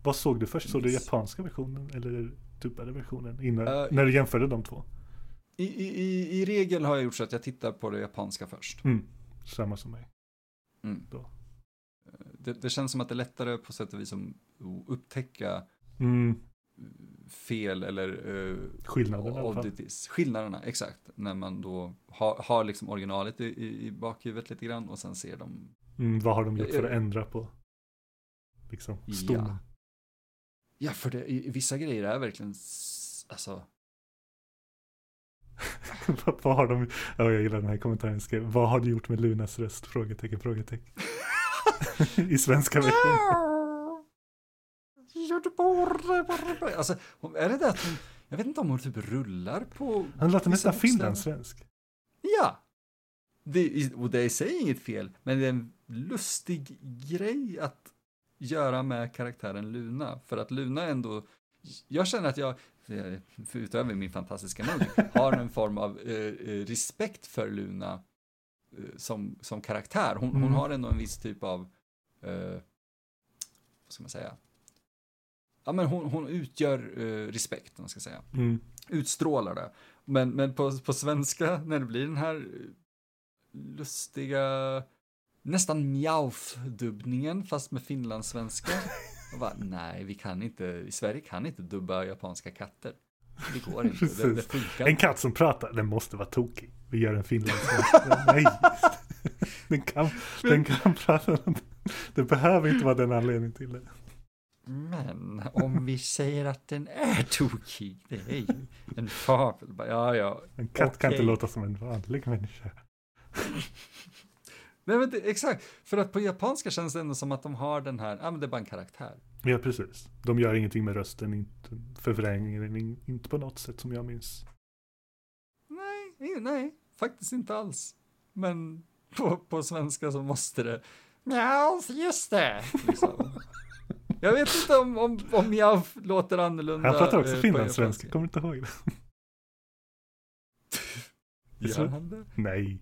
Vad såg du först? Såg du japanska versionen eller dubbade versionen? Innan, uh, när du jämförde de två? I, i, I regel har jag gjort så att jag tittar på det japanska först. Mm, samma som mig. Mm. Då. Det, det, känns som att det är lättare på sätt och vis att upptäcka mm fel eller uh, skillnaderna. Oddities. Skillnaderna, exakt. När man då har, har liksom originalet i, i bakhuvudet lite grann och sen ser de. Mm, vad har de gjort för att ändra på? Liksom, stommen. Ja. ja, för det, vissa grejer är verkligen, alltså. vad har de, ja, jag gillar den här kommentaren, skrev, vad har du gjort med Lunas röst? Frågetecken, frågetecken. I svenska versionen. Alltså, är det det att hon, jag vet inte om hon typ rullar på... Han låter nästan finlandssvensk. Ja. Det, och det är i sig inget fel, men det är en lustig grej att göra med karaktären Luna. För att Luna ändå, jag känner att jag, utöver min fantastiska mun, har en form av eh, eh, respekt för Luna eh, som, som karaktär. Hon, mm. hon, har ändå en viss typ av, eh, vad ska man säga, ja, men hon, hon utgör uh, respekt, man ska säga. Mm. Utstrålar det. Men, men på, på svenska, när det blir den här lustiga, nästan mjauf-dubbningen, fast med finlandssvenska. bara, nej, vi kan inte, i Sverige kan inte dubba japanska katter. Det går inte, det, det, funkar En katt som pratar, den måste vara tokig. Vi gör en finlandssvenska. nej. Den kan, den kan prata, det behöver inte vara den anledningen till det. Men om vi säger att den är tokig, det är ju en fabel. Ja, ja. En katt okay. kan inte låta som en vanlig människa. Nej men det, exakt, för att på japanska känns det ändå som att de har den här, ja men det är bara en karaktär. Ja precis, de gör ingenting med rösten, inte förvrängning, inte på något sätt som jag minns. Nej, nej, faktiskt inte alls. Men på, på svenska så måste det, ja just det. Liksom. Jag vet inte om, om, om jag låter annorlunda. Han pratar också eh, finlandssvenska, kommer inte ihåg det? Gör han det? Nej.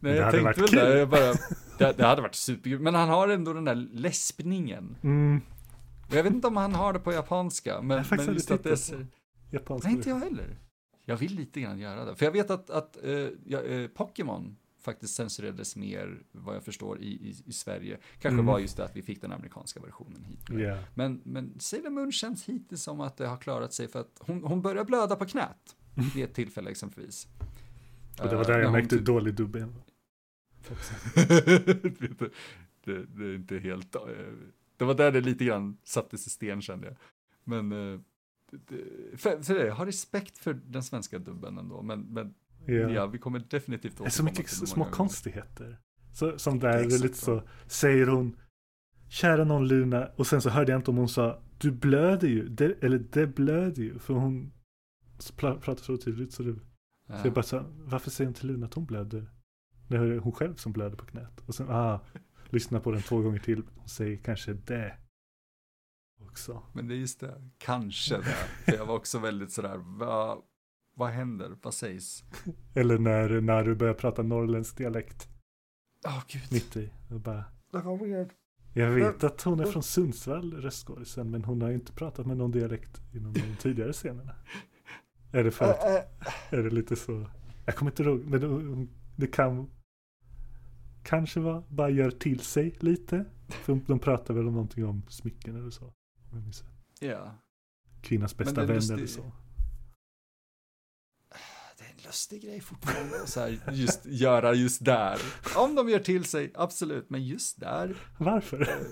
Nej, jag tänkte väl det, jag bara, det, det hade varit superkul. Men han har ändå den där läspningen. Mm. jag vet inte om han har det på japanska, men, men just att det är. Japanska. Nej, inte jag heller. Jag vill lite grann göra det. För jag vet att, att ja, uh, Pokémon faktiskt censurerades mer, vad jag förstår, i, i, i Sverige. Kanske mm. var just det att vi fick den amerikanska versionen hit. Yeah. Men, men Sailor Moon känns hittills som att det har klarat sig för att hon, hon börjar blöda på knät. Vid ett tillfälle exempelvis. Och det var där uh, jag märkte hur typ- dålig dubben det, det, är inte helt... Uh, det var där det lite grann sattes i sten kände jag. Men... För, för det, jag har respekt för den svenska dubben ändå, men, men Yeah. Ja, vi kommer definitivt återkomma Det är så mycket små konstigheter. Så, som där, det är lite så, säger hon, kära någon Luna, och sen så hörde jag inte om hon sa, du blöder ju, det, eller det blöder ju, för hon pratar så tydligt så det, ja. så jag bara sa, varför säger hon till Luna att hon blöder? Det är hon själv som blöder på knät. Och sen, ah, lyssna på den två gånger till, hon säger kanske det. Också. Men det är just det, kanske det. För jag var också väldigt sådär, vad, vad händer? Vad sägs? Eller när, när du börjar prata norrländsk dialekt. Ja, oh, gud. Mitt i. Och bara... Det var weird. Jag vet att hon är från Sundsvall, röstskådisen, men hon har inte pratat med någon dialekt inom de tidigare scenerna. Är det för att, är det lite så, jag kommer inte ihåg, men det kan kanske vara, bara gör till sig lite. För de pratar väl om någonting om smycken eller så. Ja. Kvinnans bästa vän lustig... eller så. Det är en lustig grej fortfarande, så här, just göra just där. Om de gör till sig, absolut, men just där. Varför?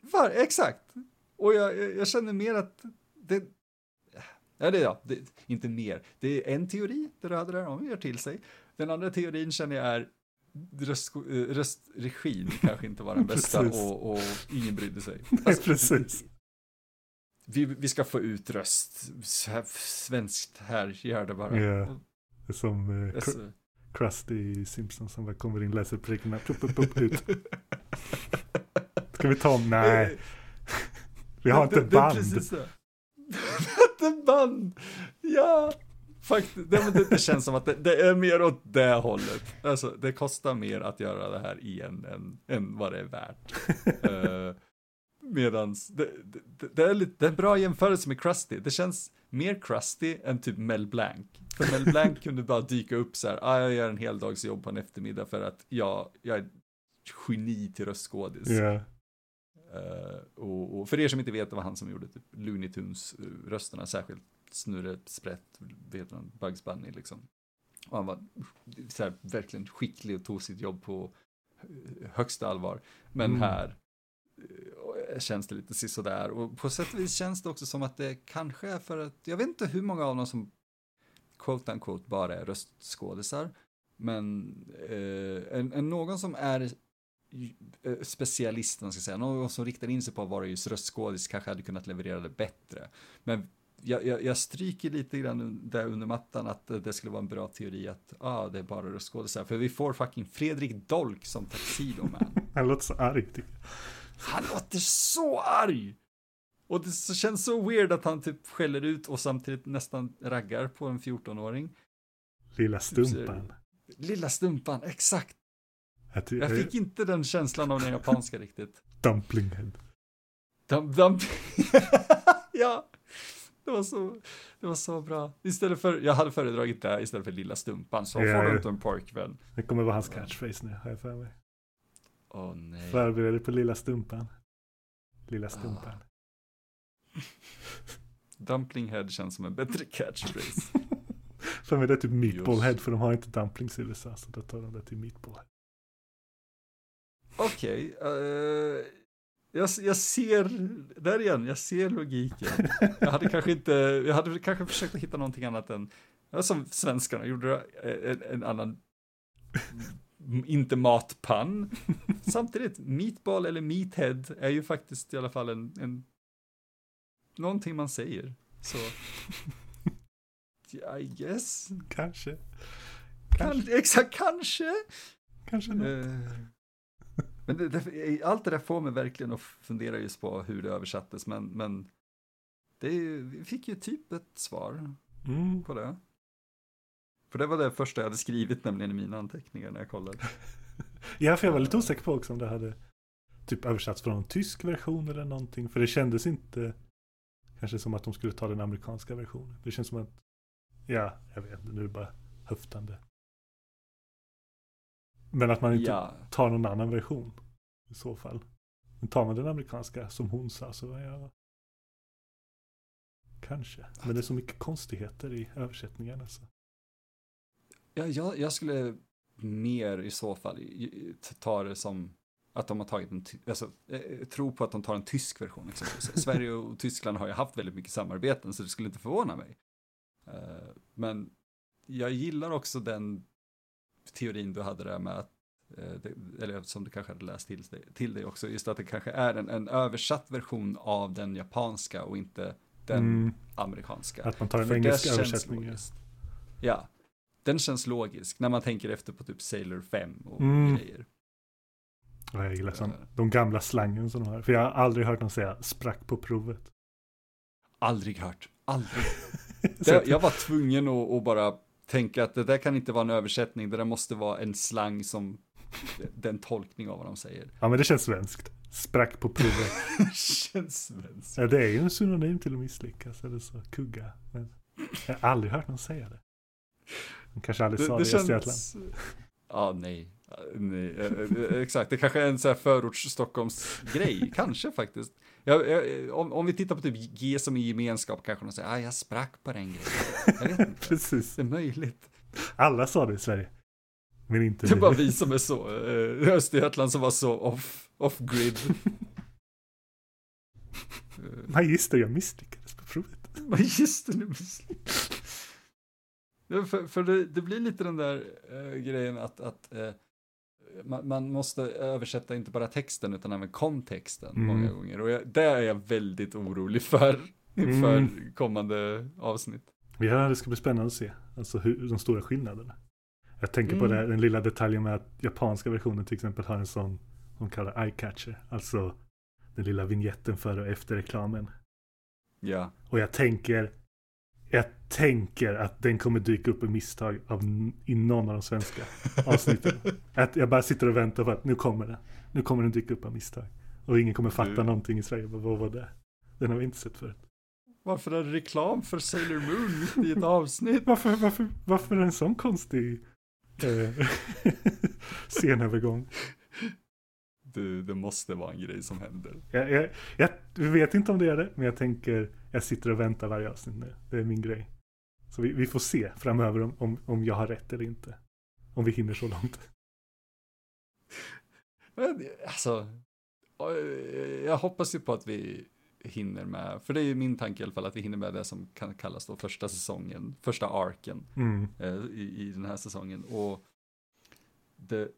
Var, exakt. Och jag, jag känner mer att det, Ja, det ja, det, inte mer. Det är en teori du hade där, om vi gör till sig. Den andra teorin känner jag är röst, eh, röstregin kanske inte var den bästa och, och, ingen brydde sig. Alltså, precis. Vi, vi ska få ut röst, svenskt här, gör det bara. Yeah. Är som uh, alltså. Krusty i Simpsons som bara kommer in, läser prickarna, upp, upp, upp, ut. Ska vi ta om? Nej. Vi har inte band. Det, inte band! Ja! Faktiskt, det, det, det, känns som att det, det, är mer åt det hållet. Alltså, det kostar mer att göra det här igen än, än vad det är värt. uh, medans, det, det, är lite, det är en bra jämförelse med Krusty. Det känns mer Krusty än typ Mel Blanc. För Mel Blanc kunde bara dyka upp så här, ah, jag gör en hel dags jobb på en eftermiddag för att jag, jag är geni till röstskådis. Yeah. Uh, och, och, för er som inte vet, det var han som gjorde typ Looney Tunes-rösterna, särskilt Snurre, Sprätt, vet man, Bugs Bunny liksom. Och han var så här, verkligen skicklig och tog sitt jobb på högsta allvar. Men mm. här Eh, känns det lite sisådär. Och på sätt och vis känns det också som att det kanske är för att, jag vet inte hur många av dem som quote unquote bara är röstskådisar. Men eh, en, en, någon som är eh, specialisten ska säga, någon som riktar in sig på att vara just röstskådis kanske hade kunnat leverera det bättre. Men jag, jag, jag, stryker lite grann där under mattan att det skulle vara en bra teori att ah, det är bara röstskådisar. För vi får fucking Fredrik Dolk som Tuxedo Man. Han låter så arg. Han låter så arg! Och det känns så weird att han typ skäller ut och samtidigt nästan raggar på en 14-åring. Lilla stumpan. Lilla stumpan, exakt. Jag fick inte den känslan av den japanska riktigt. Dumplinghead. Dum, dum. ja, det var, så, det var så bra. Istället för, jag hade föredragit det istället för lilla stumpan, så yeah. får du inte en pojkvän. Det kommer vara hans catchphrase nu, har jag för mig. Oh, nej. Förbered dig på lilla stumpan. Lilla stumpan. Ah. Dumplinghead känns som en bättre catchphrase. för mig det är typ meatballhead, för de har inte dumplings i USA, så då tar de det till meatballhead. Okej, okay, uh, eh, jag, jag ser, där igen, jag ser logiken. Jag hade kanske inte, jag hade kanske försökt hitta någonting annat än, som svenskarna gjorde, en, en annan, inte matpann. Samtidigt, meatball eller meathead är ju faktiskt i alla fall en, en någonting man säger. Så, I guess. Kanske. kanske. exakt, kanske. Kanske något. Uh, men det, det, allt det där får mig verkligen att fundera just på hur det översattes, men, men det är, vi fick ju typ ett svar mm. på det. För det var det första jag hade skrivit nämligen i mina anteckningar när jag kollade. ja, för jag var lite osäker på också om det hade typ översatts från en tysk version eller någonting. För det kändes inte kanske som att de skulle ta den amerikanska versionen. Det känns som att, ja, jag vet inte, nu är det bara höftande. Men att man inte ja. tar någon annan version i så fall. Men tar man den amerikanska som hon sa så ja. Kanske. Men det är så mycket konstigheter i översättningen. Alltså. Ja, jag, jag skulle mer i så fall ta det som att de har tagit en, alltså, eh, tro på att de tar en tysk version. Sverige och Tyskland har ju haft väldigt mycket samarbeten så det skulle inte förvåna mig. Uh, men jag gillar också den teorin du hade där med att, eh, eller som du kanske hade läst till, till dig också, just att det kanske är en, en översatt version av den japanska och inte den mm. amerikanska. Att man tar en För engelsk översättning. Ja, den känns logisk när man tänker efter på typ Sailor 5 och mm. grejer. Ja, jag gillar sån, uh, de gamla slangen som de har. För jag har aldrig hört dem säga sprack på provet. Aldrig hört, aldrig. det, jag var tvungen att, att bara tänka att det där kan inte vara en översättning, det där måste vara en slang som den tolkning av vad de säger. Ja, men det känns svenskt. Sprack på provet. Känns svenskt. Ja, det är ju en synonym till att misslyckas eller så. Kugga. Men jag har aldrig hört någon säga det. Kanske aldrig sa det, i Östergötland. Ja, nej. nej. eh, eh, Exakt, det kanske är en sån här förorts Stockholms-grej, kanske faktiskt. Jag, jag, om, om vi tittar på typ G som i gemenskap kanske de säger, ah, jag sprack på den grejen. Jag vet inte, Precis. det är möjligt. Alla sa det i Sverige. Men inte Det är bara vi som är så, eh, Östergötland som var så off, off grid. Eh, Nej, just det, jag misslyckades på provet. Men just det, nu misslyckades ja, För, för det, det blir lite den där eh, grejen att, att eh, man, man måste översätta inte bara texten utan även kontexten Mm. många gånger. Och jag, det är jag väldigt orolig för inför Mm. kommande avsnitt. Ja, det ska bli spännande att se. Alltså hur, de stora skillnaderna. Jag tänker på Mm. det, den lilla detaljen med att japanska versionen till exempel har en sån, de kallar eye-catcher. Alltså den lilla vignetten före och efter reklamen. Ja, Och jag tänker, jag tänker att den kommer dyka upp i misstag av, i någon av de svenska avsnitten. att jag bara sitter och väntar på att nu kommer den. Nu kommer den dyka upp av misstag. Och ingen kommer fatta Du- någonting i Sverige. Bara, Vad var det? Den har vi inte sett förut. varför är det reklam för Sailor Moon mitt i ett avsnitt? Varför, varför, varför en sån konstig eh, scenövergång? Du, det måste vara en grej som händer. Jag, jag, jag vet inte om det är det, men jag tänker, jag sitter och väntar varje avsnitt nu. Det är min grej. Så vi, vi får se framöver om, om, om jag har rätt eller inte. Om vi hinner så långt. Men alltså, jag hoppas ju på att vi hinner med, för det är ju min tanke i alla fall, att vi hinner med det som kan kallas då första säsongen, första arken Mm. eh, i, i den här säsongen. Och det,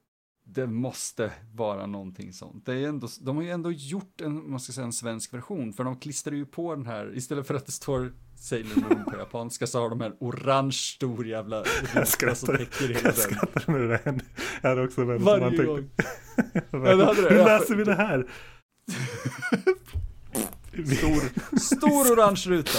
det måste vara någonting sånt. Det är ändå, de har ju ändå gjort en, man ska säga en svensk version, för de klistrar ju på den här, istället för att det står Sailor Moon på japanska så har de här orange stor jävla Jag som skrattar, täcker hela jag skrattar när det hände. Jag hade också med Varje man gång. Ja. Hur läser vi det här? Stor, stor orange ruta.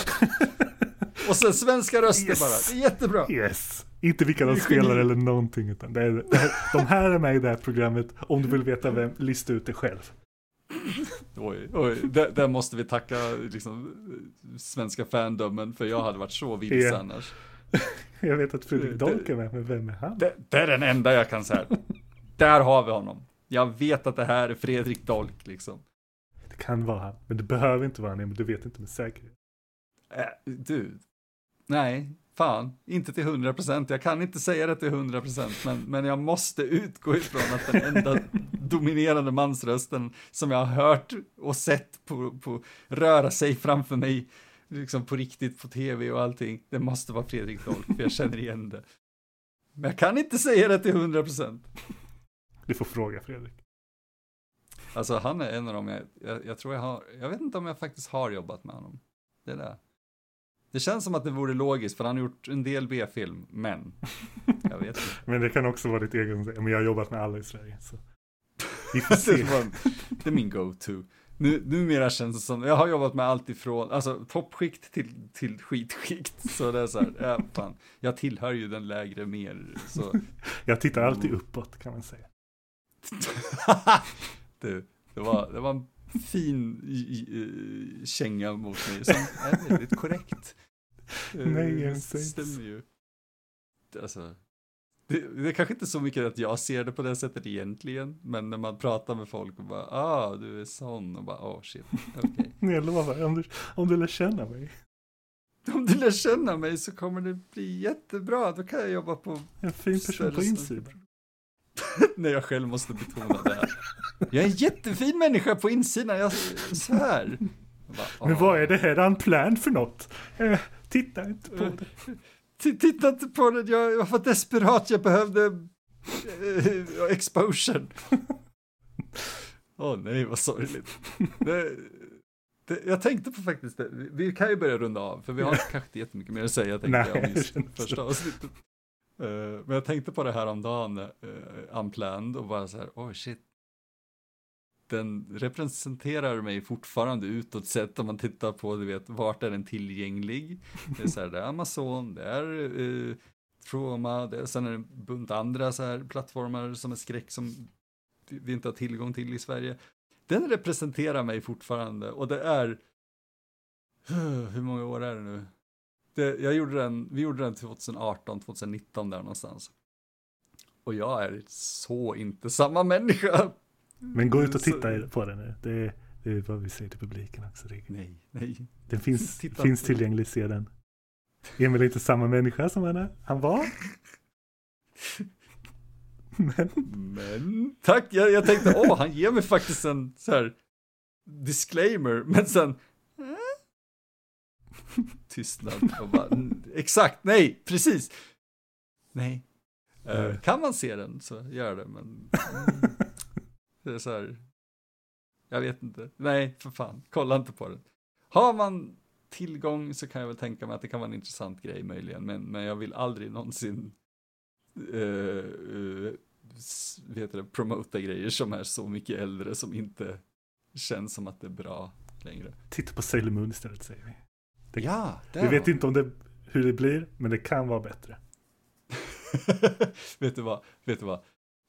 Och sen svenska röster Yes. bara. Det är jättebra. Yes. Inte vilka de spelar eller någonting. Utan det är, det här, de här är med i det här programmet. Om du vill veta vem, lista ut det själv. Oj, oj. Där, där måste vi tacka liksom, svenska fandomen för jag hade varit så vilse Ja. annars. Jag vet att Fredrik Dolk är med, men vem är han? Det, det är den enda jag kan säga. Där har vi honom. Jag vet att det här är Fredrik Dolk liksom. Det kan vara han. Men det behöver inte vara han, men du vet inte med säkerhet. Äh, du. Nej, fan. Inte till 100%. Jag kan inte säga det till 100% men, men jag måste utgå ifrån att den enda dominerande mansrösten som jag har hört och sett på, på röra sig framför mig liksom på riktigt på tv och allting, det måste vara Fredrik Dolk, för jag känner igen det. Men jag kan inte säga det till 100%. Du får fråga Fredrik. Alltså han är en av dem jag, jag, jag tror jag har, jag vet inte om jag faktiskt har jobbat med honom. Det är det. Känns som att det vore logiskt, för han har gjort en del B-film, men jag vet inte. Men det kan också vara ditt egen. Men jag har jobbat med alla i Sverige. Så. Vi får det, se. det är min go-to. Nu, numera känns det som, jag har jobbat med allt ifrån, alltså toppskikt till, till skitskikt. Så det är så här, ja, fan, jag tillhör ju den lägre mer, så. Jag tittar alltid uppåt kan man säga. du, det var, det var en fin i, känga mot mig som är väldigt korrekt. Eh, Nej, jag säger stämmer ju. Alltså, det, det är kanske inte så mycket att jag ser det på det sättet egentligen, men när man pratar med folk och bara ah, du är sån och bara oh shit, okej. Jag lovar, om du, om du lär känna mig. Om du lär känna mig så kommer det bli jättebra, då kan jag jobba på En fin person på insidan. när jag själv måste betona det här. Jag är en jättefin människa på insidan, jag svär. Jag bara, Men vad är det här unplanned för något? Eh, titta inte på det. T- Titta inte på det, jag jag var desperat, jag behövde eh, exposure. Åh nej, vad sorgligt. Det, det, jag tänkte på faktiskt det, vi kan ju börja runda av, för vi har kanske inte jättemycket mer att säga tänkte Nej, jag om just första avsnittet. Eh, men jag tänkte på det här om dagen, uh, unplanned, och bara så här, oh shit. Den representerar mig fortfarande utåt sett om man tittar på, du vet, vart är den tillgänglig? Det är så här, det är Amazon, det är eh, uh, Troma, det är, sen är det en bunt andra så här plattformar som är skräck som vi vi inte har tillgång till i Sverige. den representerar mig fortfarande och det är, hur många år är det nu? Det, jag gjorde den, vi gjorde den 2018, 2019 där någonstans. Och jag är så inte samma människa. Men gå ut och titta på den nu. Det är, det är vad vi säger till publiken också. Nej, nej. Den finns, finns tillgänglig, se den. Emil är inte samma människa som han, är. han var. Men. Men. Tack, jag, jag tänkte, åh, han ger mig faktiskt en så här disclaimer, men sen. Tystnad. Och bara, exakt, nej, precis. Nej. Uh, kan man se den så gör det, men. Mm, det är så här. Jag vet inte. Nej, för fan. Kolla inte på den. Har man tillgång så kan jag väl tänka mig att det kan vara en intressant grej möjligen, men, men jag vill aldrig någonsin uh, uh, vet det, promota grejer som är så mycket äldre som inte känns som att det är bra längre. Titta på Sailor Moon istället säger vi. Det, ja, det Vi vet inte om det, hur det blir, men det kan vara bättre. vet du vad, vet du vad?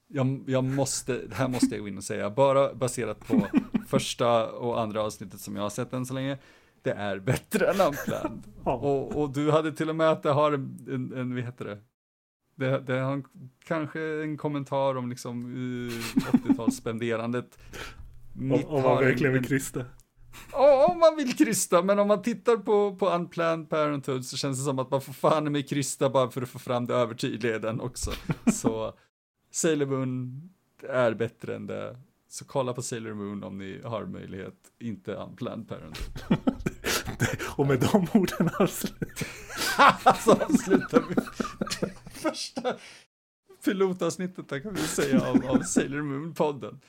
Jag, jag måste, det här måste jag gå in och säga, bara baserat på första och andra avsnittet som jag har sett än så länge, det är bättre än Unplanned. och, och du hade till och med att det har en, en, en vad heter det, det, det har kanske en kommentar om liksom uh, 80-talsspenderandet. Om, om man verkligen vill krysta. Ja, om man vill krysta, men om man tittar på, på Unplanned Parenthood så känns det som att man får fan med krysta bara för att få fram det övertydliga i den också. Så Sailor Moon är bättre än det. Så kolla på Sailor Moon om ni har möjlighet, inte Unplanned Parenthood. Och med de orden avslutar alltså avslutar vi första pilotavsnittet där kan vi säga av, av Sailor Moon-podden.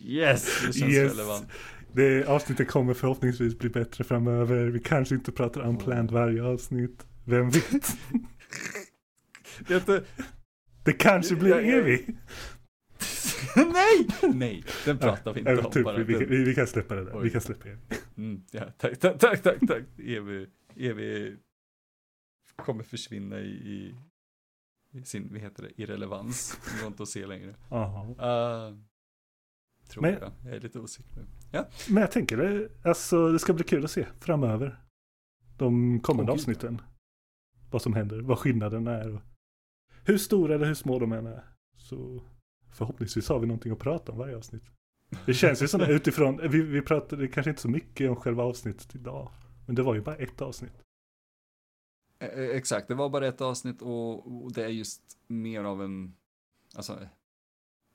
Yes, det känns yes. relevant. Det avsnittet kommer förhoppningsvis bli bättre framöver. Vi kanske inte pratar unplanned varje avsnitt. Vem vet? du, det kanske blir jag, Evi. nej, nej, den pratar vi inte ja, om typ, bara. Vi, vi, vi, kan släppa det där. Oj. Vi kan släppa Evi. Mm, ja, tack, tack, tack, tack, tack. Evi, Evi kommer försvinna i, i sin, vad heter det, irrelevans. Det går inte att se längre. Uh, tror men, jag. Jag är lite osäker. Ja. Men jag tänker det, alltså det ska bli kul att se framöver. De kommande oh, avsnitten. Vad som händer, vad skillnaden är. Och hur stora eller hur små de än är. Så förhoppningsvis har vi någonting att prata om varje avsnitt. Det känns ju som det utifrån, vi, vi pratade kanske inte så mycket om själva avsnittet idag. Men det var ju bara ett avsnitt. E, e, exakt, det var bara ett avsnitt och, och det är just mer av en, alltså,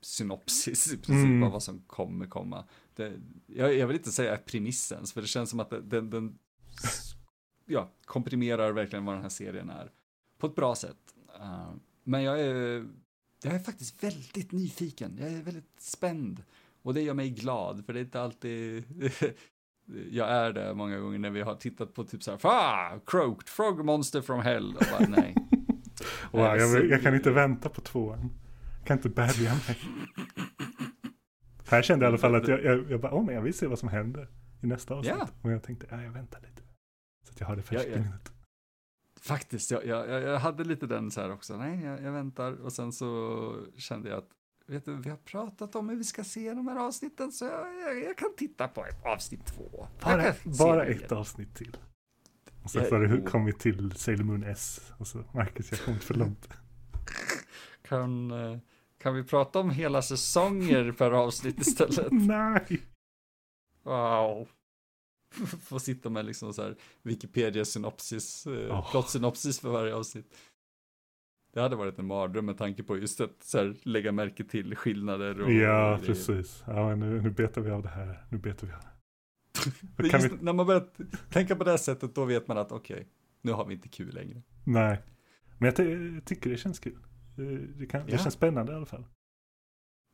synopsis i princip mm. av vad som kommer komma. Det, jag, jag, vill inte säga premissen, för det känns som att den, den ja, komprimerar verkligen vad den här serien är. På ett bra sätt. Uh, men jag är, jag är faktiskt väldigt nyfiken, jag är väldigt spänd. Och det gör mig glad, för det är inte alltid jag är det många gånger när vi har tittat på typ så här, ah, croaked frog monster from hell. Och bara, nej. wow, jag, jag, kan inte vänta på tvåan. Jag kan inte bärga mig. Här kände jag i alla fall att jag, jag, jag bara, oh, men jag vill se vad som händer i nästa avsnitt. Yeah. Och jag tänkte, ja, jag väntar lite. Så att jag har det färskt i minnet. Faktiskt, jag, jag, jag hade lite den så här också, nej, jag, jag väntar. Och sen så kände jag att vet du, vi har pratat om hur vi ska se de här avsnitten så jag, jag, jag kan titta på ett avsnitt två. Bara, bara ett avsnitt till. Och sen så har du kommit till Sailor Moon S. Och så Marcus, jag har kommit för långt. kan, eh, kan vi prata om hela säsonger per avsnitt istället? Nej. Wow. Få sitta med liksom så här Wikipedia-synopsis, oh. plot-synopsis för varje avsnitt. Det hade varit en mardröm med tanke på just att så här, lägga märke till skillnader. Och, ja, och precis. Ja, nu, nu betar vi av det här. Nu betar vi av det. just, vi... När man börjar tänka på det här sättet, då vet man att okej, okay, nu har vi inte kul längre. Nej, men jag, jag tycker det känns kul. Det, kan, ja. det känns spännande i alla fall.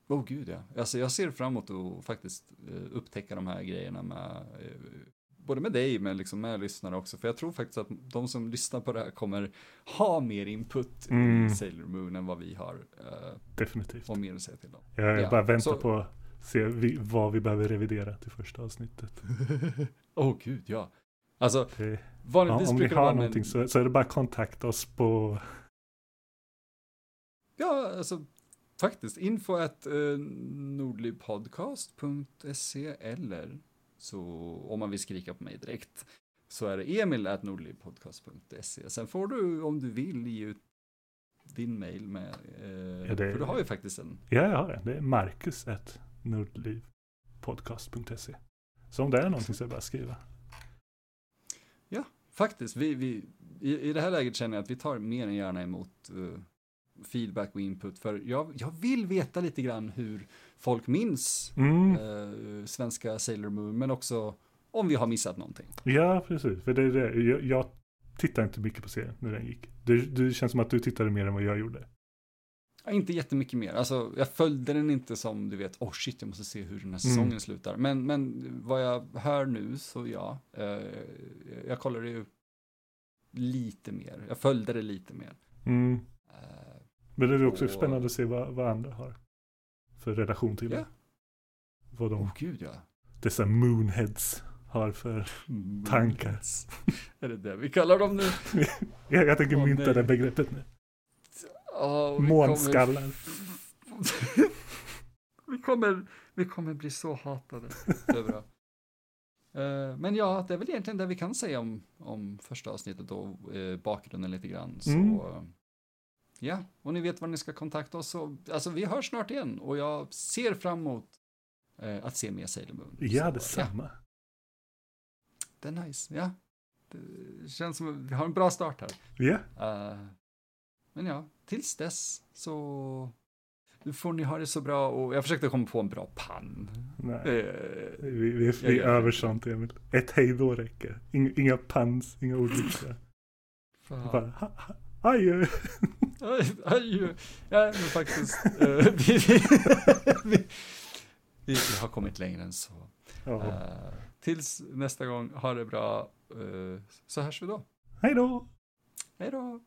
Åh oh, gud ja. Alltså jag ser fram emot att faktiskt eh, upptäcka de här grejerna med eh, både med dig men liksom med lyssnare också. För jag tror faktiskt att de som lyssnar på det här kommer ha mer input mm. i Sailor Moon än vad vi har. Uh, Definitivt. Och mer att säga till dem. Jag ja. bara väntar Så... på att se vi, vad vi behöver revidera till första avsnittet. Åh oh, gud, ja. Alltså, det, vanligtvis ja, om ni har någonting så, så är det bara kontakta oss på Ja, alltså faktiskt. Info at uh, nordlivpodcast.se eller så om man vill skrika på mig direkt så är det emil at nordlivpodcast.se. Sen får du om du vill ge ut din mail med, eh, ja, det, för du har ju faktiskt en. Ja, jag har det. Det är marcus at nordlivpodcast.se. Så om det är någonting så är det bara att skriva. Ja, faktiskt. Vi, vi, i, I det här läget känner jag att vi tar mer än gärna emot uh, feedback och input. För jag, jag vill veta lite grann hur folk minns mm. uh, svenska Sailor Moon, men också om vi har missat någonting. Ja, precis. För det är det. Jag, jag tittar inte mycket på serien när den gick. Det, det känns som att du tittade mer än vad jag gjorde. Ja, inte jättemycket mer. Alltså, jag följde den inte som du vet, oh shit, jag måste se hur den här säsongen mm. slutar. Men, men vad jag hör nu så ja, eh, jag kollade ju lite mer. Jag följde det lite mer. Mm. Eh, men det är också och... spännande att se vad, vad andra har för relation till yeah. det. Vad de, oh, gud ja. Dessa moonheads har för tankar. Är det det vi kallar dem nu? jag, jag tänker oh, mynta nej. det begreppet nu. Oh, Månskallar. vi, kommer, vi kommer bli så hatade. Det är bra. Uh, men ja, det är väl egentligen det vi kan säga om, om första avsnittet och uh, bakgrunden lite grann. Så mm. Uh, ja, och ni vet var ni ska kontakta oss. Så, alltså vi hörs snart igen och jag ser fram emot att se mer Sailor Moon. Ja, detsamma. Ja. Det är nice, ja. Det känns som att vi har en bra start här. Ja. Yeah. men ja, tills dess så nu får ni ha det så bra och jag försökte komma på en bra pann. Nej, uh, vi, vi, vi jag, över sånt Emil. Ett hej då räcker. Inga, inga pans, inga ordvitsar. Bara, ha, ha, adjö. Ja, men faktiskt. Uh, vi, vi, vi, har kommit längre än så. Uh, tills nästa gång, ha det bra. Uh, så hörs vi då. Hej då. Hej då.